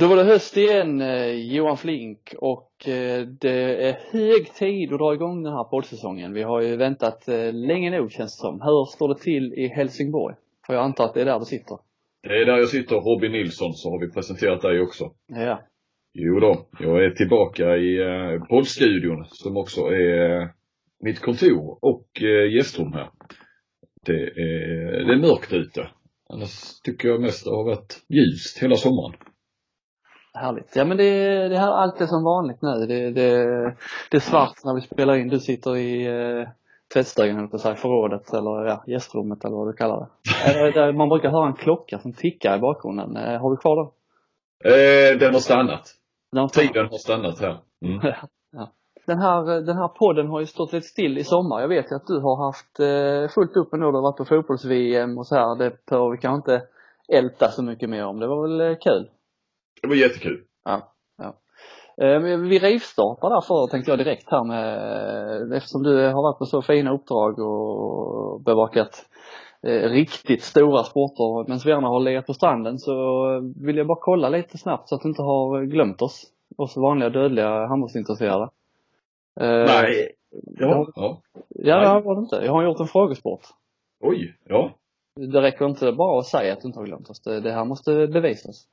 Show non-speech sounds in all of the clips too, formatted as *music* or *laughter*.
Då var det höst igen, eh, Johan Flink, och eh, det är hög tid att dra igång den här poddsäsongen. Vi har ju väntat eh, länge nog känns det som. Hur står det till i Helsingborg? För jag antar att det är där du sitter? Det är där jag sitter, Robin Nilsson, så har vi presenterat dig också. Ja. Jo då, jag är tillbaka i poddstudion som också är mitt kontor och gästrum här. Det är, det är mörkt ute. Annars tycker jag mest det har varit ljust hela sommaren. Härligt. Ja men det, det här allt är som vanligt nu. Det, det, det är svart när vi spelar in. Du sitter i eh, tvättstugan, på säga, förrådet eller ja, gästrummet eller vad du kallar det. *laughs* Eh, Man brukar höra en klocka som tickar i bakgrunden. Eh, har du kvar den? Eh, den har stannat. Den har Tiden har stannat här. Mm. *laughs* ja. Den här, den här podden har ju stått lite still i sommar. Jag vet ju att du har haft eh, fullt upp nu. Du har varit på fotbolls-VM och så här. Det behöver vi kanske inte älta så mycket mer om. Det var väl eh, kul? Det var jättekul. Ja. ja. Eh, vi rivstartar därför tänkte jag direkt här med, eftersom du har varit på så fina uppdrag och bevakat eh, riktigt stora sporter medan vi andra har legat på stranden så vill jag bara kolla lite snabbt så att du inte har glömt oss. Oss vanliga dödliga handbollsintresserade. Eh, Nej. Ja. ja. Ja, det var det inte. Jag har gjort en frågesport. Oj. Ja. Det räcker inte bara att säga att du inte har glömt oss. Det, det här måste bevisas.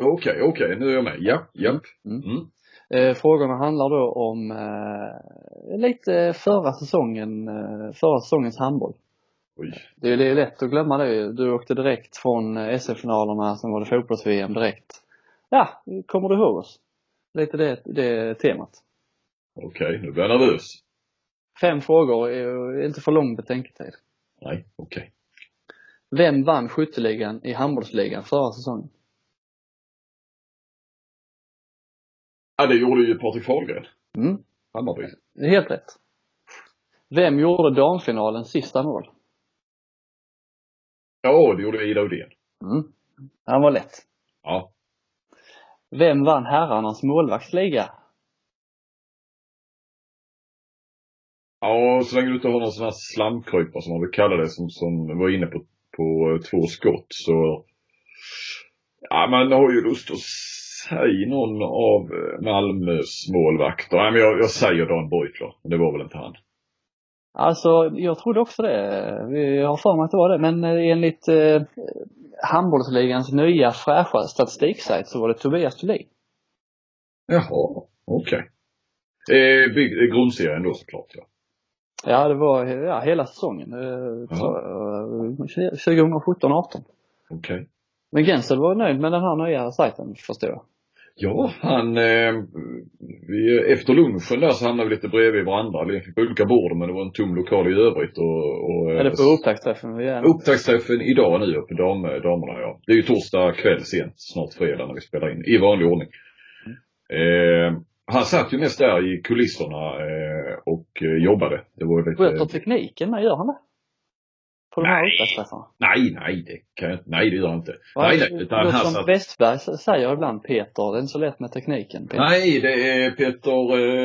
Okej, okej. Nu är jag med. Ja, ja. Mm. Mm. Eh, frågorna handlar då om eh, lite förra säsongen, eh, förra säsongens handboll. Oj. Det är, det är lätt att glömma det. Du åkte direkt från eh, SM-finalerna, sen var det fotbolls-VM direkt. Ja, kommer du ihåg oss? Lite det, det temat. Okej, nu blir jag nervös. Fem frågor, är inte för lång betänketid. Nej, okej. Vem vann skytteligan i handbollsligan förra säsongen? Ja, det gjorde ju Patrik Fahlgren. Mm, Hammarby. det är helt rätt. Vem gjorde damfinalens sista mål? Ja, det gjorde Ida Udén. Mm. Han var lätt. Ja. Vem vann herrarnas målvaktsliga? Ja, så länge du inte har någon sån här slamkrypare som man vill kalla det, som, som var inne på, på två skott så Ja, man har ju lust att säga någon av eh, Malmös målvakter. Nej, men jag, jag säger Dan Beutler. Det var väl inte han. Alltså, jag trodde också det. Vi har för mig att det var det. Men eh, enligt eh, handbollsligans nya fräscha statistiksajt så var det Tobias Thulin. Jaha, okej. Bygg- eh, grundserien då såklart ja. Ja, det var ja, hela säsongen. Eh, så, eh, 2017-18. Okej. Men Gensel var nöjd med den här nya sajten, förstår jag. Ja, han, eh, vi, efter lunchen där så hamnade vi lite bredvid varandra. Egentligen på olika bord men det var en tom lokal i övrigt och, och Är det på upptaktsträffen vi är? Upptaktsträffen idag nu uppe, dam, damerna ja. Det är ju torsdag kväll sent, snart fredag när vi spelar in, i vanlig ordning. Eh, han satt ju mest där i kulisserna eh, och eh, jobbade. Det var ju Sköter lite... tekniken med, gör han det? På de här Nej. upptaktsträffarna? Nej, nej, det kan jag inte. Nej, det gör han inte. Nej, nej, utan han som satt... Westberg säger ibland Peter, det är inte så lätt med tekniken. Peter. Nej, det är Peter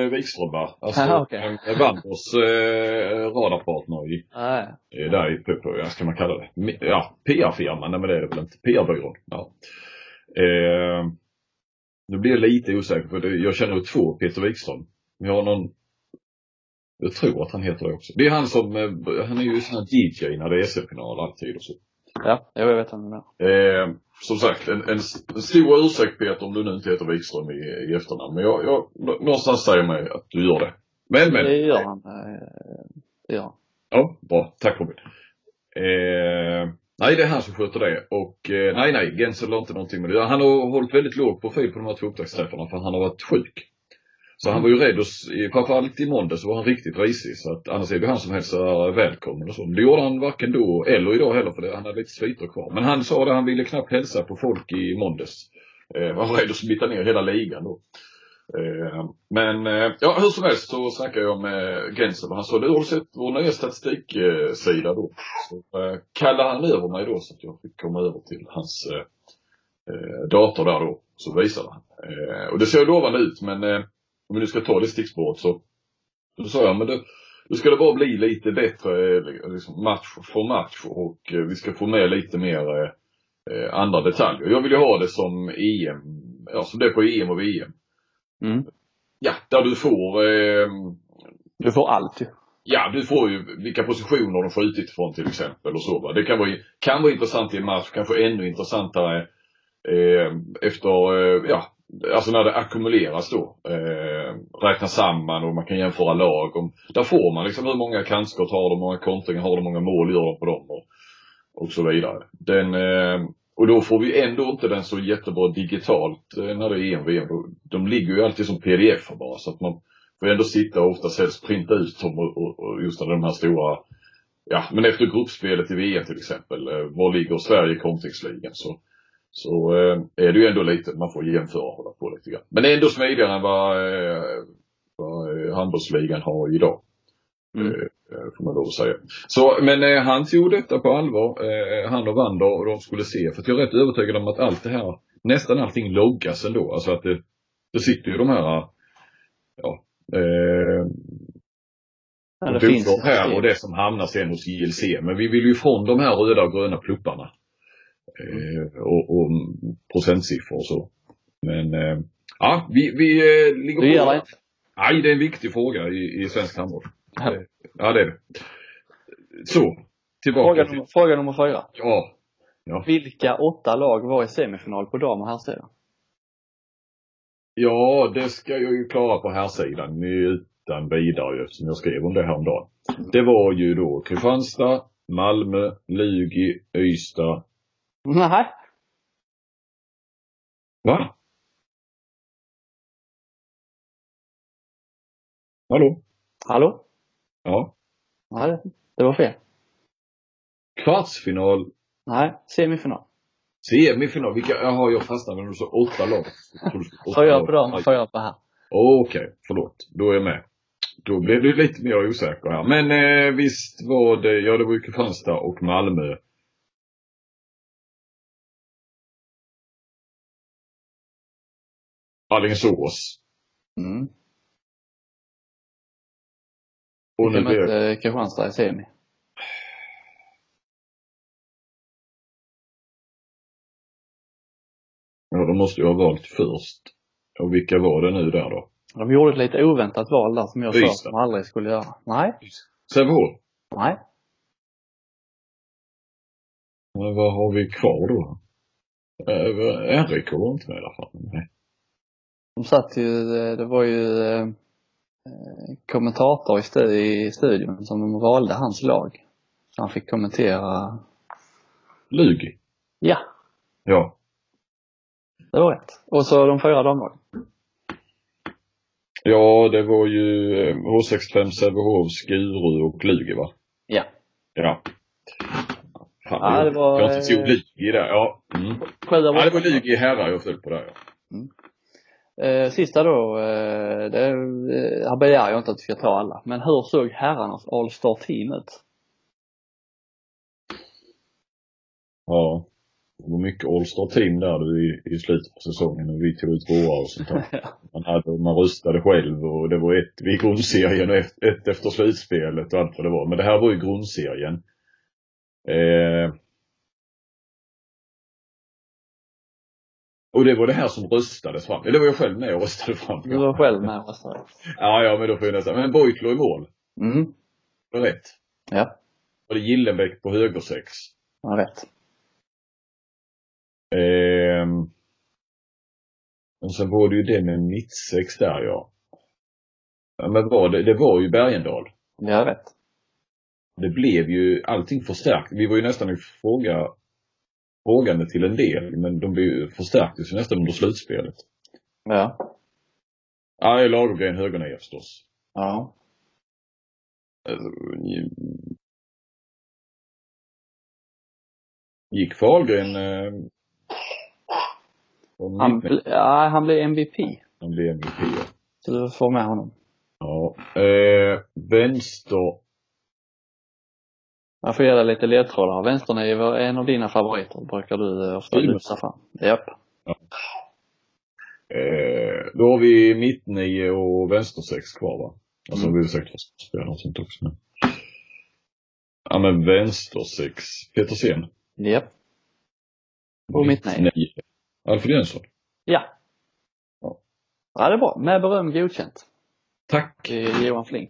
eh, Wikström va? Alltså, Ah, eh, Wanders eh, radarpartner i, Nej. eh, där i, vad ska man kalla det? Ja, PR-firman, nej men det är det väl inte. PR-byrån. Ja. Eh, nu blir jag lite osäker för jag känner två Peter Wikström. Vi har någon, jag tror att han heter det också. Det är han som, eh, han är ju sån här DJ när det är SM-final alltid och så. Ja, jag vet det är. Eh, som sagt, en, en, en stor ursäkt Peter om du nu inte heter Wikström i, i efternamn. Men jag, jag, någonstans säger mig att du gör det. Men, men. Det gör han. eh, Det gör han. Ja, bra. Tack Robin. Eh, nej, det är han som sköter det. Och eh, nej, nej, Gensel har inte någonting med det Han har hållit väldigt låg profil på de här två upptaktsträffarna för han har varit sjuk. Så han var ju rädd och, framförallt i måndag så var han riktigt risig. Så att annars är det han som hälsar välkommen och så. Men det gjorde han varken då eller idag heller för det, han hade lite sviter kvar. Men han sa det, han ville knappt hälsa på folk i måndags. Eh, var rädd att smitta ner hela ligan då. Eh, men eh, ja, hur som helst så snackade jag med Gensel och han sa, du har du sett vår nya statistiksida då? Så eh, kallade han över mig då så att jag fick komma över till hans eh, dator där då. Så visade han. Och det ser lovande ut men om vi nu ska ta det stickspåret så, så sa jag, men det, då ska det bara bli lite bättre eh, liksom match för match och eh, vi ska få med lite mer eh, eh, andra detaljer. Jag vill ju ha det som EM ja, som det är på EM och VM. Mm. Ja, där du får eh, Du får allt ju. Ja, du får ju vilka positioner de skjutit ifrån till exempel och så va. Det kan vara, kan vara intressant i en match, kanske ännu intressantare eh, efter, eh, ja, alltså när det ackumuleras då. Eh, räkna samman och man kan jämföra lag. Och, där får man liksom hur många kantskott har de, hur många kontringar har de, hur många mål gör de på dem och, och så vidare. Den, eh, och då får vi ändå inte den så jättebra digitalt eh, när det är EM, VM. De ligger ju alltid som pdf bara så att man får ändå sitta och oftast helst printa ut dem och, och, och just de här stora Ja, men efter gruppspelet i VM till exempel, var ligger Sverige i kontringsligan så så eh, är det ju ändå lite, man får jämföra och hålla på lite grann. Men det är ändå smidigare än vad, eh, vad eh, handbollsligan har idag. Mm. Eh, eh, får man lov att säga. Så, men han tog detta på allvar, han och Wander, och de skulle se. För jag är rätt övertygad om att allt det här, nästan allting loggas ändå. Alltså att det, det sitter ju de här, ja, Ja, det finns här och det som hamnar sen hos JLC. Men vi vill ju från de här röda och gröna plupparna. Eh, och, och procentsiffror och så. Men eh, ja, vi, vi eh, ligger Du på. inte? Nej, det är en viktig fråga i, i svensk handboll. Ja. Eh, Ja, det är det. Så, tillbaka Fråga till, nummer, fråga nummer fyra. ja. Vilka åtta lag var i semifinal på dam och herrsidan? Ja, det ska jag ju klara på här sidan utan vidare eftersom jag skrev om det här om dagen. Det var ju då Kristianstad, Malmö, Lugi, Ystad. Nej. Va? Hallå? Hallå? Ja. Nej, det var fel. Kvartsfinal, Nej, semifinal. semifinal. Vilka, jaha, jag fastnade när du sa åtta lag. Jag Fyra lag. på Aj. och fyra på här. Okej, förlåt. Då är jag med. Då blev du lite mer osäker här. Men eh, visst var det, ja det var ju Kristianstad och Malmö. Alingsås. Mm. Och nu mötte Kristianstad i semi. ja, de måste ju ha valt först. Och vilka var det nu där då? De gjorde ett lite oväntat val där som jag sa att de aldrig skulle göra. Nej. Sävehof. Nej. Men vad har vi kvar då? Eh, RIK var inte med i alla fall. Nej. De satt ju, det var ju eh, kommentator i, stu- i studion som de valde hans lag. Så han fick kommentera. Lugi. Ja, Ja. det var rätt. Och så de fyra damlagen. Ja, det var ju eh, H65, Sävehof, Skuru och Lugi va? Ja. Ja. Fan, Ja, det var, Jag inte eh, Lugi där. Ja. Mm. Ja, det var Lugi herrar jag föll på där ja. Eh, sista då, eh, det, eh, här begär jag inte att vi ska ta alla. Men hur såg herrarnas All-Star team ut? Ja. Det var mycket All-Star team där i, i slutet på säsongen när vi tog ut våra och sånt där. *laughs* Man, hade, man röstade själv och det var ett vid grundserien och ett, ett efter slutspelet och allt vad det var. Men det här var ju grundserien. Eh, och det var det här som röstades fram. Eller det var jag själv med och röstade fram. Du var själv med och röstade. Ja, ja, men då får jag nästan. Men Beutler i mål. Mm. Var det rätt? Ja, Och det Gillenbäck på högersex. ja rätt. Ehm. Och sen var det ju det med mittsex där ja. ja men var det, det var ju Bergendal. Ja, rätt. Det blev ju allting förstärkt. Vi var ju nästan i fråga, frågande till en del, men de förstärktes ju nästan under slutspelet. Ja. Ja, Lagergren högernia förstås. Ja. Gick Fahlgren eh, Han, bl- ja, han blev MVP. han blev MVP ja. Så du får med honom. ja. Eh, vänster Jag får ge dig lite ledtrådar. Vänsternio var en av dina favoriter, brukar du eh, ofta lyfta fram. Japp. Eh, då har vi mittnio och vänstersex kvar va? Alltså Mm. vi har säkert spela och sånt också. Men... Ja men vänstersex, Petersen. Japp. Och mittnio. Nio. Alfred Jönsson. Ja. Ja, det är bra. Med beröm godkänt. Tack. Johan Flink.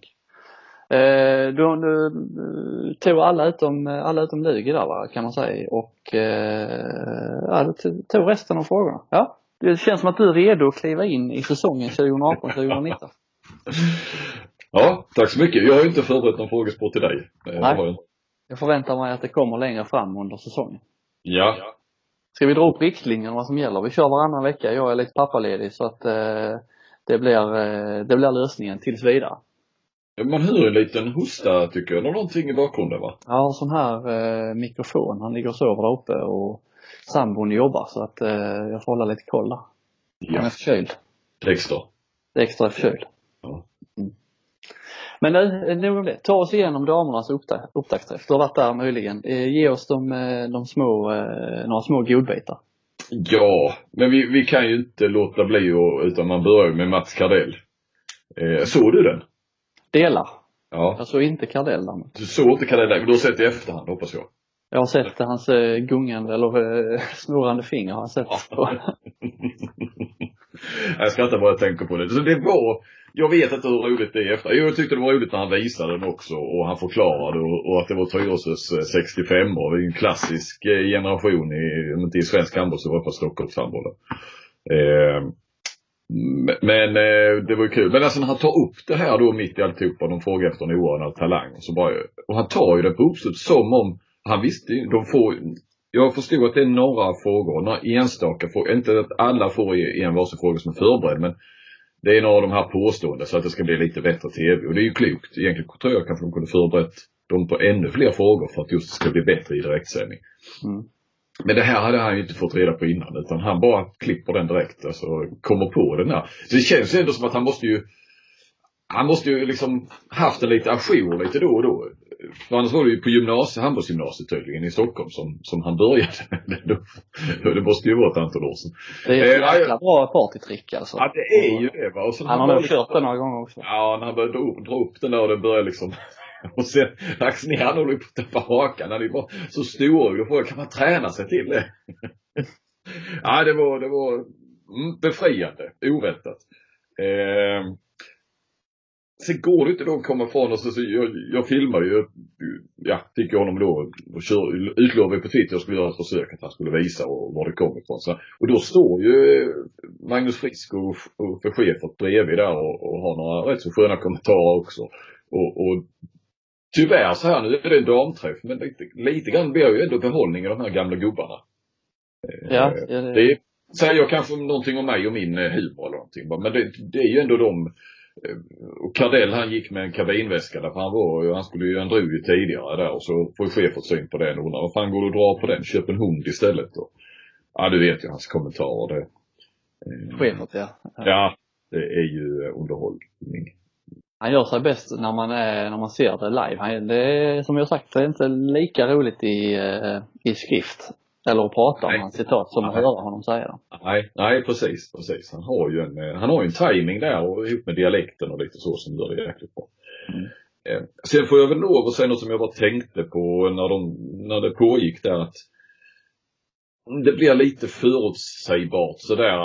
Eh, du, du, du tog alla utom, alla utom Lugi där va, kan man säga och eh, ja, du tog- resten av frågorna. Ja, det känns som att du är redo att kliva in i säsongen 2018-2019. *laughs* Ja, tack så mycket. Jag har ju inte förberett någon frågesport till dig. Eh, Nej. jag. Jag förväntar mig att det kommer längre fram under säsongen. Ja. Ska vi dra upp riktlinjerna vad som gäller? Vi kör varannan vecka. Jag är lite pappaledig så att eh, det, blir, eh, det blir lösningen tills vidare. Man hör en liten hosta tycker jag, eller någonting i bakgrunden va? Jag har sån här eh, mikrofon. Han ligger och sover där uppe och sambon jobbar så att eh, jag får hålla lite koll där. Han är Ja. förkyld. Dexter. Det är förkyld. Ja. Mm. Men nu, nog om det. Ta oss igenom damernas uppta- upptaktsträff. Du har varit där möjligen. Eh, ge oss de, eh, de små, eh, några små godbitar. Ja, men vi, vi kan ju inte låta bli och, utan man börjar med Mats Kardell. Eh, såg du den? Delar. Ja. Jag såg inte Kardell däremot. Du såg inte Kardell, men du har sett i efterhand hoppas jag. Jag har sett hans eh, gungande eller eh, *laughs* snurrande finger har jag sett. på. *laughs* jag skrattar bara jag tänker på det. Så det var, jag vet inte hur roligt det är efter. Jag tyckte det var roligt när han visade den också och han förklarade och, och att det var Tyresös eh, 65 år. Det är ju en klassisk eh, generation i, inte i svensk handboll så var det på Stockholmshandbollen. Eh, men- eh, det var ju kul. Men alltså när han tar upp det här då mitt i alltihopa, de frågar efter en oanad talang. Och, så bara, och han tar ju det på uppslut som om han visste ju, de får jag förstod att det är några frågor, några enstaka frågor, inte att alla får en varsin fråga som är förberedd men det är några av de här påståendena så att det ska bli lite bättre TV och det är ju klokt. Egentligen tror jag kanske de kunde förberett dem på ännu fler frågor för att just det ska bli bättre i direktsändning. Mm. Men det här hade han ju inte fått reda på innan utan han bara klipper den direkt, alltså kommer på den här. Så det känns ju ändå som att han måste ju han måste ju liksom haft en lite ajour lite då och då. För annars var det ju på gymnasie, handbollsgymnasiet tydligen i Stockholm som, som han började. Det måste ju vara ett antal år sedan. Det är ett Eh, jäkla bra partytrick alltså. Ja det är ju det va. Och sen Han har nog kört det några gånger också. Ja, när han började dra upp, dra upp den där och den började liksom *laughs* och sen Axnér han håller ju på att tappa hakan. Han är bara så stor. Då frågar kan man träna sig till det? *laughs* ja, det var, det var mm, befriande. Oväntat. Eh, sen går det inte då att komma ifrån och så, så jag, jag filmar ju, ja, fick honom då och kör, utlovade på Twitter att jag skulle göra ett försök att han skulle visa och, var det kom ifrån. Så, och då står ju Magnus Frisk och, och för chefet bredvid där och, och har några rätt så sköna kommentarer också. Och, och tyvärr så här, nu är det en damträff, men lite, lite grann blir ju ändå behållning av de här gamla gubbarna. Eh, Ja, ja, det- det säger jag kanske någonting om mig och min eh, humor eller någonting. Men det, det är ju ändå de eh, och Cardell han gick med en kabinväska där för han var han skulle ju, han drog tidigare där och så får chefen syn på den och undrar vad fan går du att dra på den? Köp en hund istället då. Ja du vet ju hans kommentarer det. eh, ja. Ja, det är ju underhållning. Han gör sig bäst när man, är, när man ser det live. Han, det är, som jag sagt, det är inte lika roligt i, eh, i skrift. Eller att prata om Nej. hans citat som att höra honom säga dem. Nej, nej precis, precis. Han har ju en, eh, han har en timing där och ihop med dialekten och lite så som gör det jäkligt bra. Mm. Eh, Sen får jag väl lov att säga något som jag bara tänkte på när, de, när det pågick där att det blir lite förutsägbart sådär.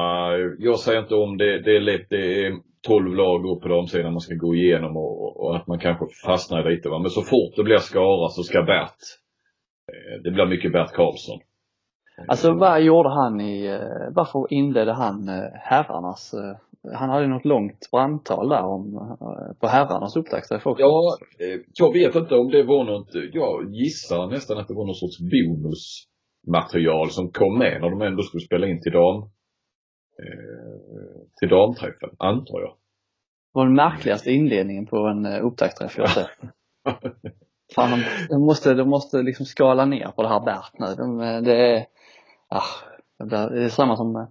Jag säger inte om det, det är lätt, det är 12 lag upp på damsidan man ska gå igenom och, och att man kanske fastnar lite va. Men så fort det blir Skara så ska Bert, eh, det blir mycket Bert Karlsson. Alltså vad gjorde han i, eh, varför inledde han eh, herrarnas, han hade något långt brandtal där om, på herrarnas upptaktsträff. Ja, jag vet inte om det var något, jag gissar nästan att det var någon sorts bonusmaterial som kom med när de ändå skulle spela in till dam, till damträffen, antar jag. Det var den märkligaste inledningen på en eh, upptaktsträff jag sett. *laughs* Fan, de, de måste, de måste liksom skala ner på det här Bert nu. De, eh, det är, ah, det är samma som eh,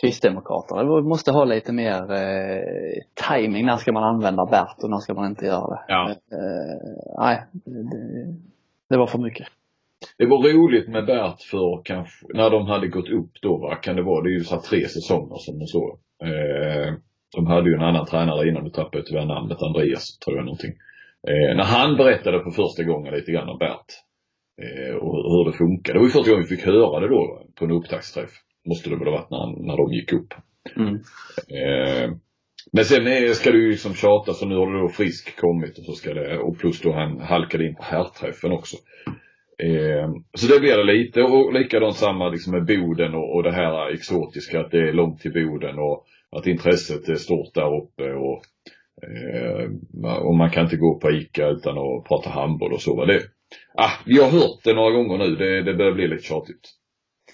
Kristdemokraterna. De måste ha lite mer eh, timing. När ska man använda Bert och när ska man inte göra det? Ja. Eh, nej, det, det var för mycket. Det var roligt med Bert för kanske, när de hade gått upp då, vad kan det vara? Det är ju så tre säsonger som de så. Eh, de hade ju en annan tränare innan, du tappade tyvärr namnet, Andreas tror jag någonting. Eh, när han berättade för första gången lite grann om Bert. Eh, och hur det funkar. Det var ju första gången vi fick höra det då på en upptaktsträff. Måste det väl ha varit när, han- när de gick upp. Mm. Eh, men sen är, ska du ju liksom tjata så nu har det då Frisk kommit och så ska det, och plus då han halkade in på herrträffen också. Eh, så det blir det lite och likadant samma liksom med Boden och, och det här exotiska att det är långt till Boden och att intresset är stort där uppe och, eh, och man kan inte gå på ICA utan att prata handboll och så. Det, ah, vi har hört det några gånger nu, det, det börjar bli lite tjatigt.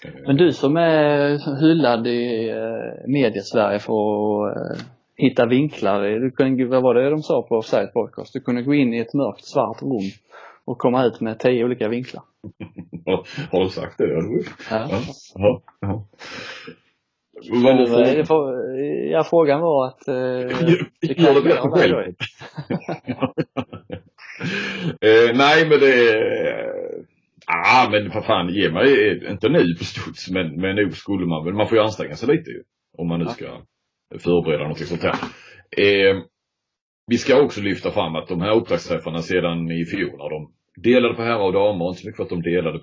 Ehm. Men du som är hyllad i eh, mediesverige för att eh, hitta vinklar. Du kunde, vad var det de sa på Offside Podcast? Du kunde gå in i ett mörkt svart rum och komma ut med tio olika vinklar. Har du sagt det? Ja. Ja. Ja. Ja. Vad var frågan? Ja, frågan var att... Eh, Gör det bättre själv. *laughs* eh, nej, men det... Ja, ah, men för fan, ge mig, inte nu på studs, men, men nog skulle man väl, man får ju anstränga sig lite ju. Om man nu ska förbereda något sånt här. Eh, vi ska också lyfta fram att de här upptaktsträffarna sedan i fjol när de delade på herrar och damer, inte så mycket för att de delade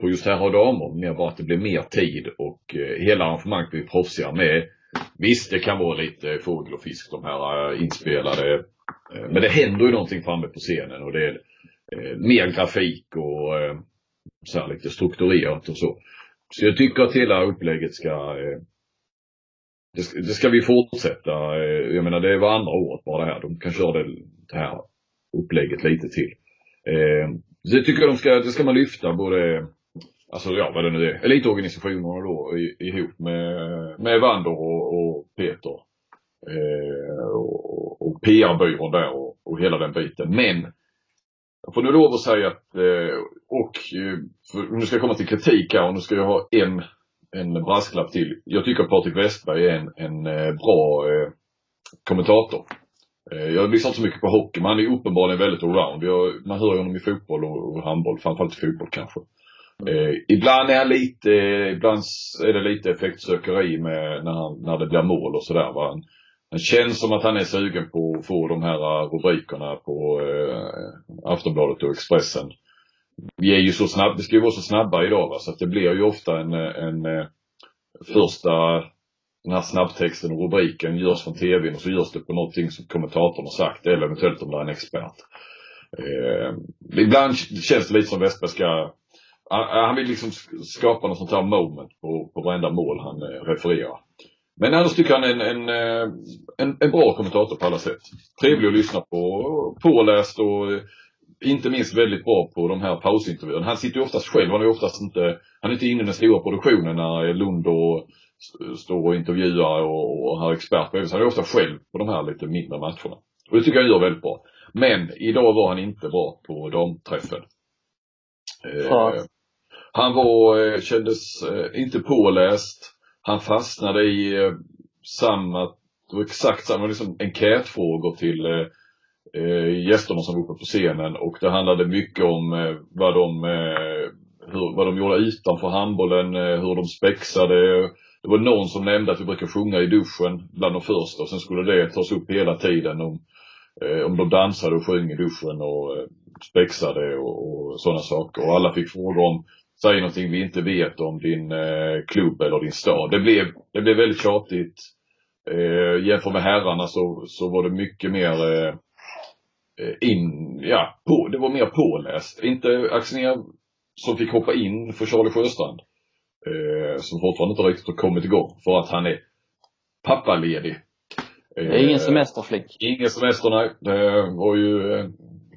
på just herrar och damer, mer bara att det blev mer tid och eh, hela arrangemanget blev proffsigare med Visst, det kan vara lite fågel och fisk de här eh, inspelade. Eh, men det händer ju någonting framme på scenen och det är mer grafik och så här lite strukturerat och så. Så jag tycker att hela upplägget ska det ska, det ska vi fortsätta. Jag menar det var andra året bara det här. De kan köra det, det här upplägget lite till. Eh, det tycker jag de ska, det ska man lyfta både, alltså ja vad det nu är, elitorganisationerna då ihop med, med Wander och, och Peter. Eh, och, och PR-byrån där och, och hela den biten. Men jag får nu lov att säga att, eh, och eh, för, nu ska jag komma till kritik här och nu ska jag ha en, en brasklapp till. Jag tycker att Patrik Westberg är en, en eh, bra eh, kommentator. Eh, jag lyssnar inte så mycket på hockey, men han är uppenbarligen väldigt allround. Jag, man hör honom i fotboll och, och handboll, framförallt i fotboll kanske. Mm. Eh, ibland är han lite, ibland är det lite effektsökeri med när, han, när det blir mål och sådär. Han, han känns som att han är sugen på att få de här eh, rubrikerna på eh, Aftonbladet och Expressen. Vi är ju så snabba, vi ska ju vara så snabba idag va, så att det blir ju ofta en, en, en första den här snabbtexten och rubriken görs från tvn och så görs det på någonting som kommentatorn har sagt eller eventuellt om det är en expert. Eh, ibland känns det lite som Westberg ska han vill liksom skapa något sånt här moment på, på varenda mål han eh, refererar. Men annars tycker han en, en, eh, en, en bra kommentator på alla sätt. Trevlig att lyssna på, påläst och eh, inte minst väldigt bra på de här pausintervjuerna. Han sitter ju oftast själv, han är oftast inte, han är inte inne i den stora produktionen när Lund och står och intervjuar och, och har expert på Han är ofta själv på de här lite mindre matcherna. Och det tycker jag gör väldigt bra. Men idag var han inte bra på damträffen. Eh, han var, eh, kändes eh, inte påläst. Han fastnade i eh, samma, det var exakt samma liksom enkätfrågor till eh, eh, gästerna som var uppe på scenen och det handlade mycket om eh, vad de eh, hur, vad de gjorde utanför handbollen, eh, hur de spexade, det var någon som nämnde att vi brukar sjunga i duschen bland de första och sen skulle det tas upp hela tiden om, eh, om de dansade och sjöng i duschen och eh, spexade och, och sådana saker. Och alla fick frågor om, säg någonting vi inte vet om din eh, klubb eller din stad. Det blev, det blev väldigt tjatigt. Eh, jämfört med herrarna så, så var det mycket mer eh, eh in, ja, på, det var mer påläst. Inte Axnér som fick hoppa in för Charlie Sjöstrand eh, som fortfarande inte riktigt har kommit igång för att han är pappaledig. det är ingen eh, semesterflick. Ingen semester, nej. Det var ju eh,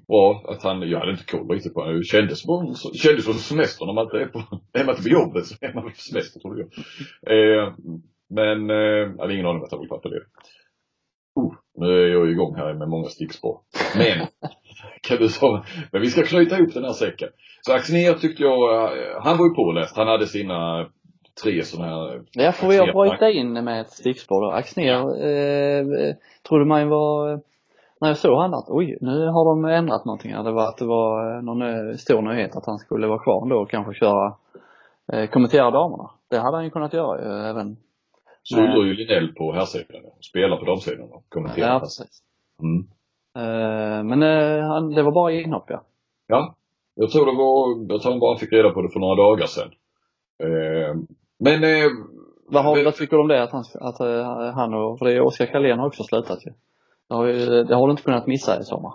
bra att han, jag hade inte koll riktigt på det. Det kändes som, kändes som semester när man inte är på, *laughs* är man inte på jobbet så är man på semester tror jag. Eh, men, eh, jag hade ingen aning om att han var pappaledig. Nu är jag igång här med många stickspår. Men, kan du säga, men vi ska knyta ihop den här säcken. Så Axnér tyckte jag, eh, han var ju påläst. Han hade sina tre sådana här Ja, får jag bryta in med ett stickspår då. Axnér eh, trodde man ju var, när jag såg han att oj, nu har de ändrat någonting här. Det var att det var eh, någon eh, stor nyhet att han skulle vara kvar då och kanske köra, eh, kommentera damerna. Det hade han ju kunnat göra även. Så undrar ju Linell på herrsidan och spelar på damsidan och kommenterar. Ja, precis. Mm. Eh, men han, det var bara inhopp ja. Ja, jag tror det var, jag tror han bara fick reda på det för några dagar sedan. Eh, men Vad, har, vad tycker du om det att han, att han och, för det är Oskar Karlén har också slutat ju. Det har, ju, det har du inte kunnat missa i sommar.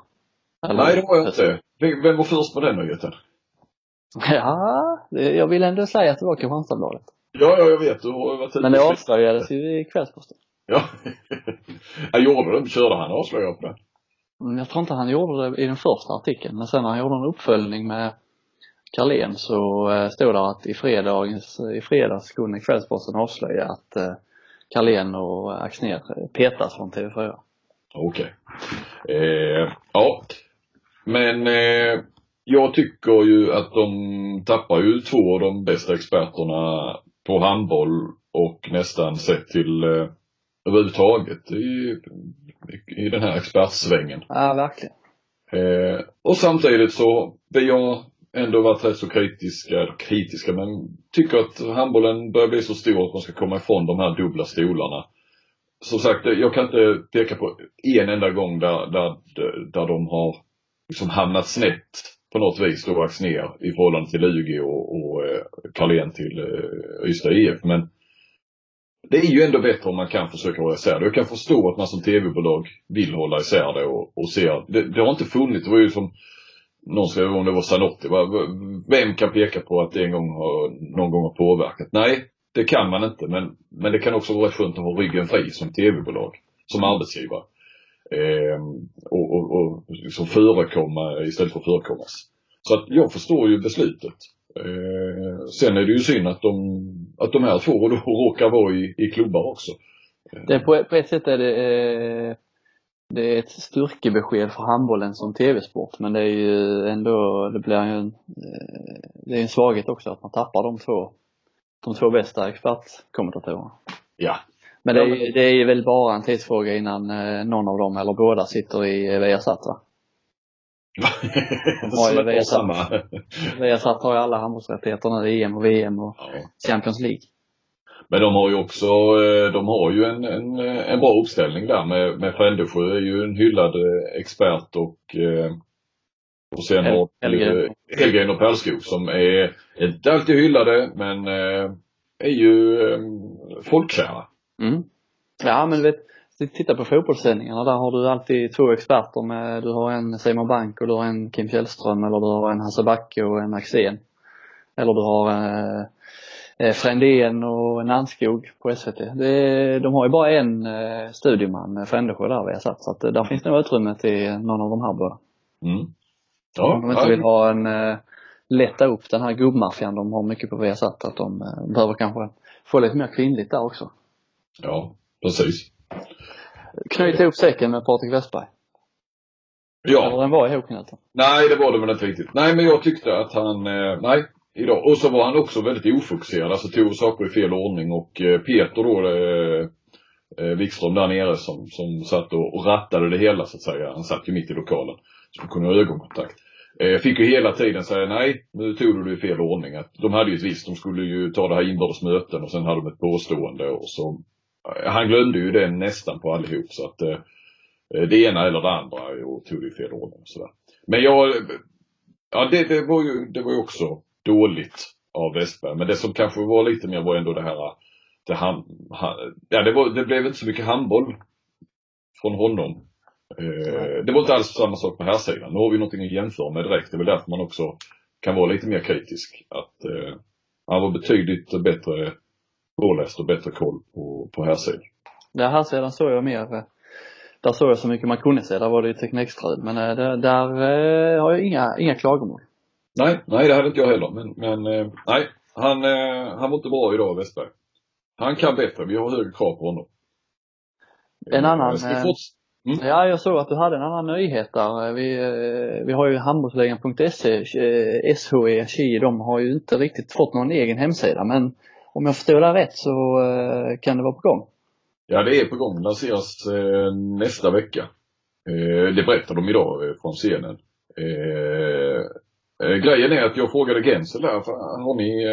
Eller? Nej, det har jag inte. Vem var först på den nyheten? *laughs* Ja, jag vill ändå säga att det var Kristianstadsbladet. Ja, ja, jag vet. Du har varit Men det avslöjades ju i Kvällsposten. Ja. *laughs* gjorde det. Körde han avslöjat det? Mm, jag tror inte han gjorde det i den första artikeln, men sen när han gjorde en uppföljning med Carlén så eh, stod det att i fredagens, i fredags kunde Kvällsposten avslöja att eh, Carlén och Axner petas från TV4. Okej. Okay. Eh, ja. Men eh, jag tycker ju att de tappar ju två av de bästa experterna på handboll och nästan sett till eh, överhuvudtaget i, i den här expertsvängen. Ja, verkligen. Eh, och samtidigt så, vi har ändå varit rätt så kritiska, kritiska men tycker att handbollen börjar bli så stor att man ska komma ifrån de här dubbla stolarna. Som sagt, jag kan inte peka på en enda gång där, där, där de har liksom hamnat snett på något vis då ner i förhållande till Lugi och, och eh, Carlén till eh, Ystad IF. Men det är ju ändå bättre om man kan försöka hålla isär det. Jag kan förstå att man som tv-bolag vill hålla isär det och, och ser. Det, det har inte funnits, det var ju som någon skrev om det var Zanotti. Vem kan peka på att det en gång har, någon gång har påverkat? Nej, det kan man inte. Men, men det kan också vara skönt att ha ryggen fri som tv-bolag, som arbetsgivare. Eh, och, och, och liksom förekomma istället för att förekommas. Så att jag förstår ju beslutet. Eh, sen är det ju synd att de, att de här två då *laughs* råkar vara i, i klubbar också. Det på, på ett sätt är det, eh, det är ett styrkebesked för handbollen som tv-sport men det är ju ändå, det blir ju en, eh, det är en svaghet också att man tappar de två, de två bästa expertkommentatorerna. Ja. Men det är, det är väl bara en tidsfråga innan eh, någon av dem eller båda sitter i Viasat va? *laughs* Viasat, har ju alla handbollsrättigheter nu, EM och VM och ja. Champions League. Men de har ju också, eh, de har ju en, en, en bra uppställning där med, med Frändesjö är ju en hyllad eh, expert och och sen har Helgren. Och Pärlskog som är, inte alltid hyllade men är ju folkkära. Mm. Ja men du vet, titta på fotbollssändningarna, där har du alltid två experter med, du har en Simon Bank och du har en Kim Källström eller du har en Hasse Backe och en Axén. Eller du har eh, eh Frändén och Nannskog på SVT. Det, de har ju bara en eh, studieman, Frändesjö där vi har satt, så att eh, där finns nog utrymme till någon av de här båda. Mm. Ja, Om de inte vill ha en, eh, lätta upp den här gubbmaffian de har mycket på Viasat, att de eh, behöver kanske få lite mer kvinnligt där också. Ja, precis. Knyt ihop säcken med Patrik Westberg. Ja. Eller den var ihopknuten? Nej, det var det väl inte riktigt. Nej, men jag tyckte att han, eh, nej, idag. Och så var han också väldigt ofokuserad, alltså tog saker i fel ordning och eh, Peter då, eh, eh, Wikström där nere som, som satt och, rattade det hela så att säga. Han satt ju mitt i lokalen. Så kunde ha ögonkontakt. Eh, fick ju hela tiden säga nej, nu tog du det i fel ordning. Att de hade ju ett visst, de skulle ju ta det här inbördes möten och sen hade de ett påstående och så han glömde ju den nästan på allihop så att eh, det ena eller det andra och tog det i fel ordning och sådär. Men jag, ja det, det var ju, det var ju också dåligt av Westberg. Men det som kanske var lite mer var ändå det här, det, han, han, ja det, var, det blev inte så mycket handboll från honom. Eh, det var inte alls samma sak på här sidan. Nu har vi någonting att jämföra med direkt. Det är väl därför man också kan vara lite mer kritisk. Att eh, han var betydligt bättre påläst och bättre koll på, på här sidan. Ja, här sidan såg jag mer, eh, där såg jag så mycket man kunde se, där var det ju teknikstrul. Men eh, där, där eh, har jag inga, inga klagomål. Nej, nej det hade inte jag heller. Men, men nej, han, han var inte bra idag, Westberg. Han kan bättre, vi har högre krav på honom. En annan, Mm. Ja, jag såg att du hade en annan nyhet där. Vi, vi har ju handbollsligan.se, SHE, Ki, de har ju inte riktigt fått någon egen hemsida men om jag förstår det rätt så eh, kan det vara på gång? Ja, det är på gång. Lanseras eh, nästa vecka. Eh, det berättar de idag från scenen. Grejen är att jag frågade Gensel där, har ni,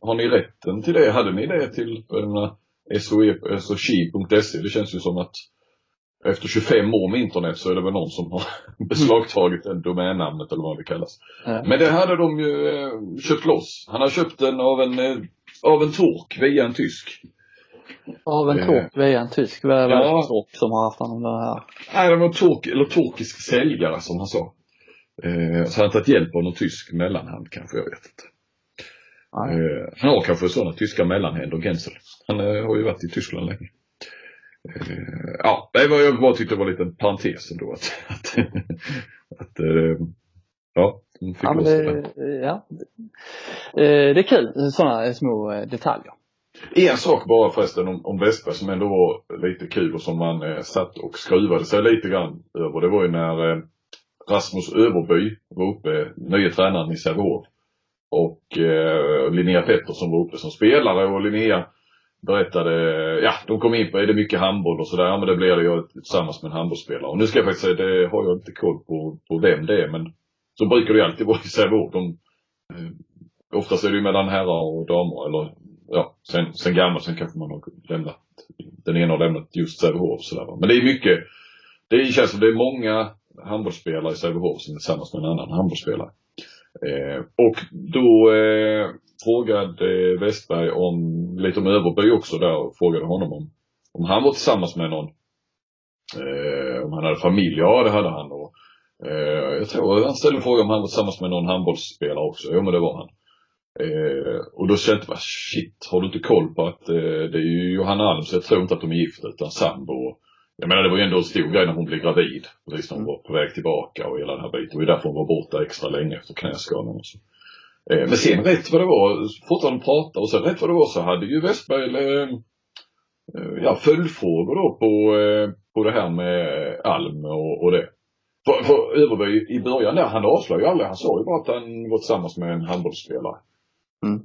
har ni rätten till det? Hade ni det till SOE.se? Det känns ju som att efter 25 år med internet så är det väl någon som har *laughs* beslagtagit det domännamnet eller vad det kallas. Mm. Men det hade de ju köpt loss. Han har köpt den av en av en turk via en tysk. Vi en Eh, turk via en tysk? Vad är det ja. turk som har haft honom det här? Nej, det var en turk, eller turkisk säljare som han sa. Eh, så han har tagit hjälp av någon tysk mellanhand kanske, jag vet inte. Eh, han har kanske sådana tyska mellanhänder, Gensel. Han eh, har ju varit i Tyskland länge. Eh, ja, det var, jag bara tyckte det var en liten parentes ändå att, *laughs* att, att eh, ja, de fick Ja, men det. ja. Eh, det är kul, sådana små eh, detaljer. En sak bara förresten om, om Westberg som ändå var lite kul och som man eh, satt och skruvade sig lite grann över. Det var ju när eh, Rasmus Överby var uppe, nya tränaren i Sävehof. Och eh, Linnea Pettersson var uppe som spelare och Linnea berättade, ja de kom in på, är det mycket handboll och sådär? Ja men det blir det jag tillsammans med en handbollsspelare. Och nu ska jag faktiskt säga, det har jag inte koll på, på vem det är men så brukar det ju alltid vara i Sävehof. De, eh, oftast är det ju mellan herrar och damer eller ja, sen, sen gammalt, sen kanske man har lämnat, den ena har lämnat just Sävehof sådär. va. Men det är mycket, det känns som det är många handbollsspelare i Sävehof som är tillsammans med en annan handbollsspelare. Eh, och då eh, frågade Westberg om, lite om Överby också där och frågade honom om, om han var tillsammans med någon, eh, om han hade familj. Ja det hade han jag tror han ställde en fråga om han var tillsammans med någon handbollsspelare också. Jo men det var han. Eh, och då kände jag bara, shit, har du inte koll på att eh, det är ju Johanna Alm, så jag tror inte att de är gifta utan sambo. Jag menar det var ju ändå en stor grej när hon blev gravid. Precis när hon var på väg tillbaka och hela den här biten. Det var därför hon var borta extra länge efter knäskadan och så. Eh, men sen rätt vad det var, fortfarande prata och sen rätt vad det var så hade ju Westberg eh, eh, ja, följdfrågor då på, eh, på det här med Alm och, och det. För, för Överby i början där, han avslöjade ju aldrig. Han sa ju bara att han var tillsammans med en handbollsspelare. Mm.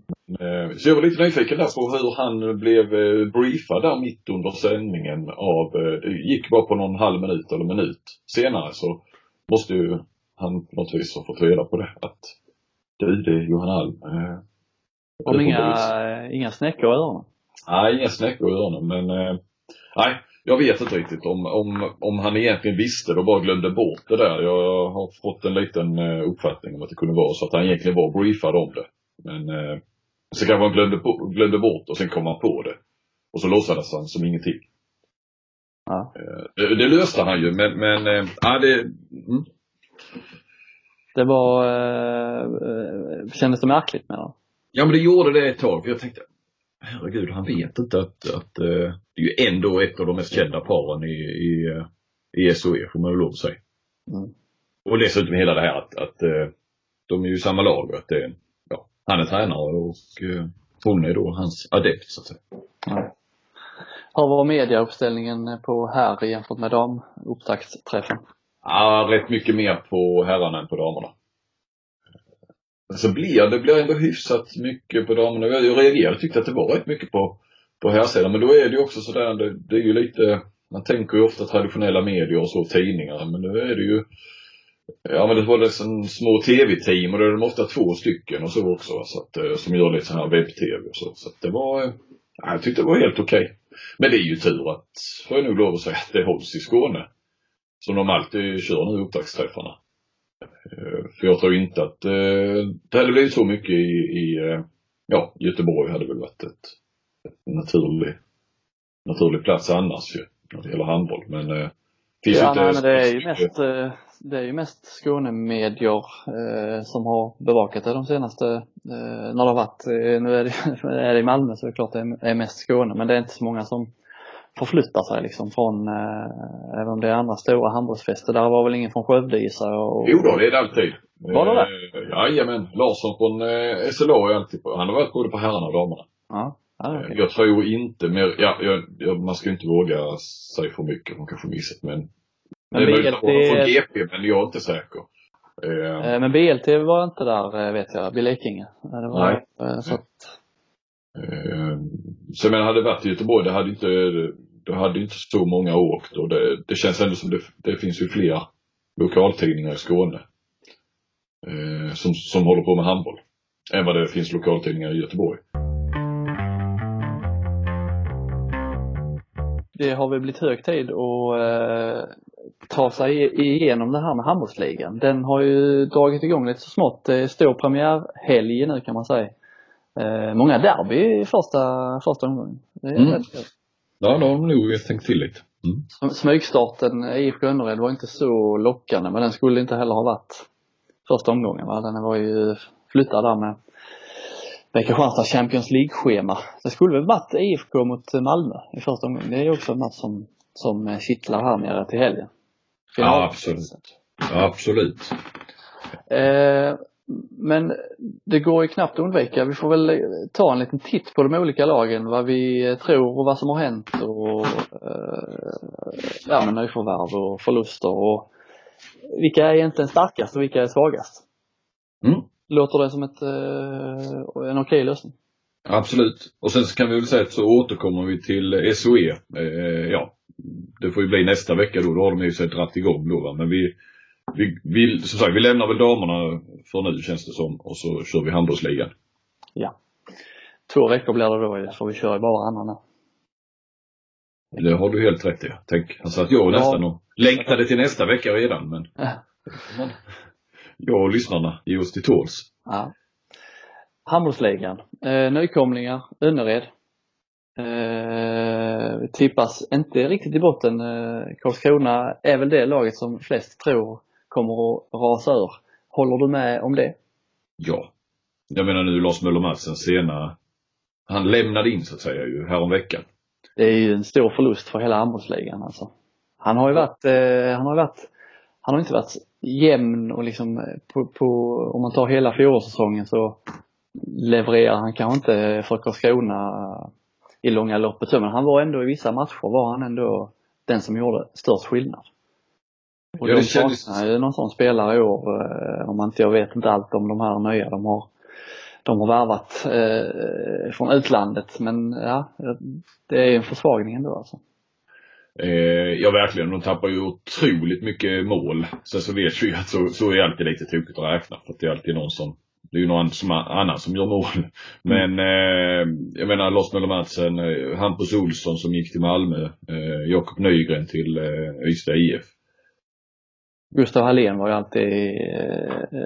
Eh, Så jag var lite nyfiken där på hur han blev eh, briefad där mitt under sändningen av, eh, det gick bara på någon halv minut eller minut senare så måste ju han på något vis ha fått reda på det. Att du, det är Johan Alm. Eh, Om inga, inga snäckor i öronen. Nej, inga snäckor i öronen men nej, jag vet inte riktigt om, om, om han egentligen visste det och bara glömde bort det där. Jag har fått en liten eh, uppfattning om att det kunde vara så att han egentligen var briefad om det. Men eh, så kanske han glömde, på, glömde bort och sen kom han på det. Och så låtsades han som ingenting. Ja. Eh, det, det löste han ju men, men eh, ja, det, mm. Det var, eh, kändes det märkligt med det? ja men det gjorde det ett tag. Jag tänkte, herregud han vet inte att, att eh, det är ju ändå ett av de mest kända paren i, i, eh, i SOE får man väl lov att säga. Mm. Och dessutom hela det här att, att eh, de är ju samma lag och att det, ja, han är tränare och eh, hon är då hans adept så att säga. Ja. Hur var mediauppställningen på här jämfört med damupptaktsträffen? Ja, rätt mycket mer på herrarna än på damerna. Alltså så blir det blir ändå hyfsat mycket på damerna. Jag reagerade, tyckte att det var rätt mycket på, på herrsidan. Men då är det ju också sådär, det, det är ju lite, man tänker ju ofta traditionella medier och så, tidningar. Men nu är det ju, ja men det var liksom små tv-team och då är de ofta två stycken och så också. Så att, eh, som gör lite sån här webb-tv och så. Så att det var, ja, jag tyckte det var helt okej. Men det är ju tur att, får jag nog lov att säga, att det hålls i Skåne. Som de alltid kör nu, upptaktsträffarna. Eh, För jag tror inte att eh, det hade blivit så mycket i, i eh, ja, Göteborg hade väl varit ett, ett naturlig, naturlig plats annars ju, när det gäller handboll. Men eh, finns Ja, inte nej, men det är ju mest, eh, det är ju mest Skånemedier eh, som har bevakat det de senaste, eh, när det har varit, nu är det, *laughs* är det i Malmö så är det klart det är, är mest Skåne men det är inte så många som förflyttar sig liksom från, eh, även om det är andra stora handbollsfester, där var väl ingen från Skövde gissar jag? Och, Jo då, det är det alltid. Var det det? Eh, Jajamän. Larsson från eh, SLA är alltid på. Han har varit både på herrarna och damerna. Ja, ja Eh, okej. Jag tror inte mer, ja, jag, jag, man ska inte våga säga för mycket, man kanske missat men Men det är möjligt att BLT, vara från GP, men jag är inte säker. Eh, eh, men BLT var inte där eh, vet jag, Blekinge. Det var, Nej. så att, så jag menar, hade det varit i Göteborg, det hade inte, det hade inte så många åkt och det, det känns ändå som det, det finns ju fler lokaltidningar i Skåne. Eh, som, som håller på med handboll. Än vad det finns lokaltidningar i Göteborg. det har väl blivit hög tid att eh, ta sig igenom det här med handbollsligan. Den har ju dragit igång lite så smått. Det är stor premiärhelg nu kan man säga. Eh, många derby i första, första omgången. Det är Mm. rätt. Ja, de har nog tänkt till lite. Mm. Sm- Smygstarten i Önnered var inte så lockande men den skulle inte heller ha varit första omgången va. Den var ju flyttad där med med Kristianstad Champions League-schema. Det skulle väl varit IFK mot Malmö i första omgången. Det är ju också en match som, som kittlar här nere till helgen. Ja, absolut. Ja, absolut. Eh, men det går ju knappt att undvika. Vi får väl ta en liten titt på de olika lagen, vad vi tror och vad som har hänt och eh, ja, men nyförvärv och förluster och vilka är egentligen starkast och vilka är svagast? Mm. Låter det som ett, eh, en okej lösning? Absolut. Och sen så kan vi väl säga att så återkommer vi till SOE. Eh, ja, det får ju bli nästa vecka då. Då har de ju sig dratt igång då va. Men vi, vi, vi, som sagt, vi lämnar väl damerna för nu känns det som. Och så kör vi handbollsligan. Ja. Två veckor blir det då, för vi kör ju bara här. Det har du helt rätt i. Tänk, alltså att jag nästan och längtade till nästa vecka redan. Men men jag och lyssnarna ger oss till tåls. Ja. Handbollsligan. Eh, nykomlingar, Önnered. Eh, tippas inte riktigt i botten. Eh, Karlskrona är väl det laget som flest tror kommer att rasa ur. Håller du med om det? Ja. Jag menar nu Lars Möller Madsen sena. Han lämnade in så att säga ju häromveckan. Det är ju en stor förlust för hela handbollsligan alltså. Han har ju varit, eh, han har varit, han har inte varit jämn och liksom eh, på, på om man tar hela fjolårssäsongen så levererar han kanske inte för Karlskrona i långa loppet men han var ändå i vissa matcher var han ändå den som gjorde störst skillnad. Och Ja, de det kändes- saknar ju någon sån spelare i år, eh, om man inte, jag vet inte allt om de här nya de har de har värvat eh, från utlandet men ja, det är en försvagning ändå alltså. Eh, ja verkligen, de tappar ju otroligt mycket mål. Sen så vet vi ju att så, så är alltid lite tokigt att räkna. För att det är alltid någon som, det är ju någon som, annan som gör mål. Men eh, jag menar Lars Möller Madsen, eh, Hampus Olsson som gick till Malmö, eh, Jakob Nygren till eh, Ystad IF. Gustav Hallén var ju alltid, eh,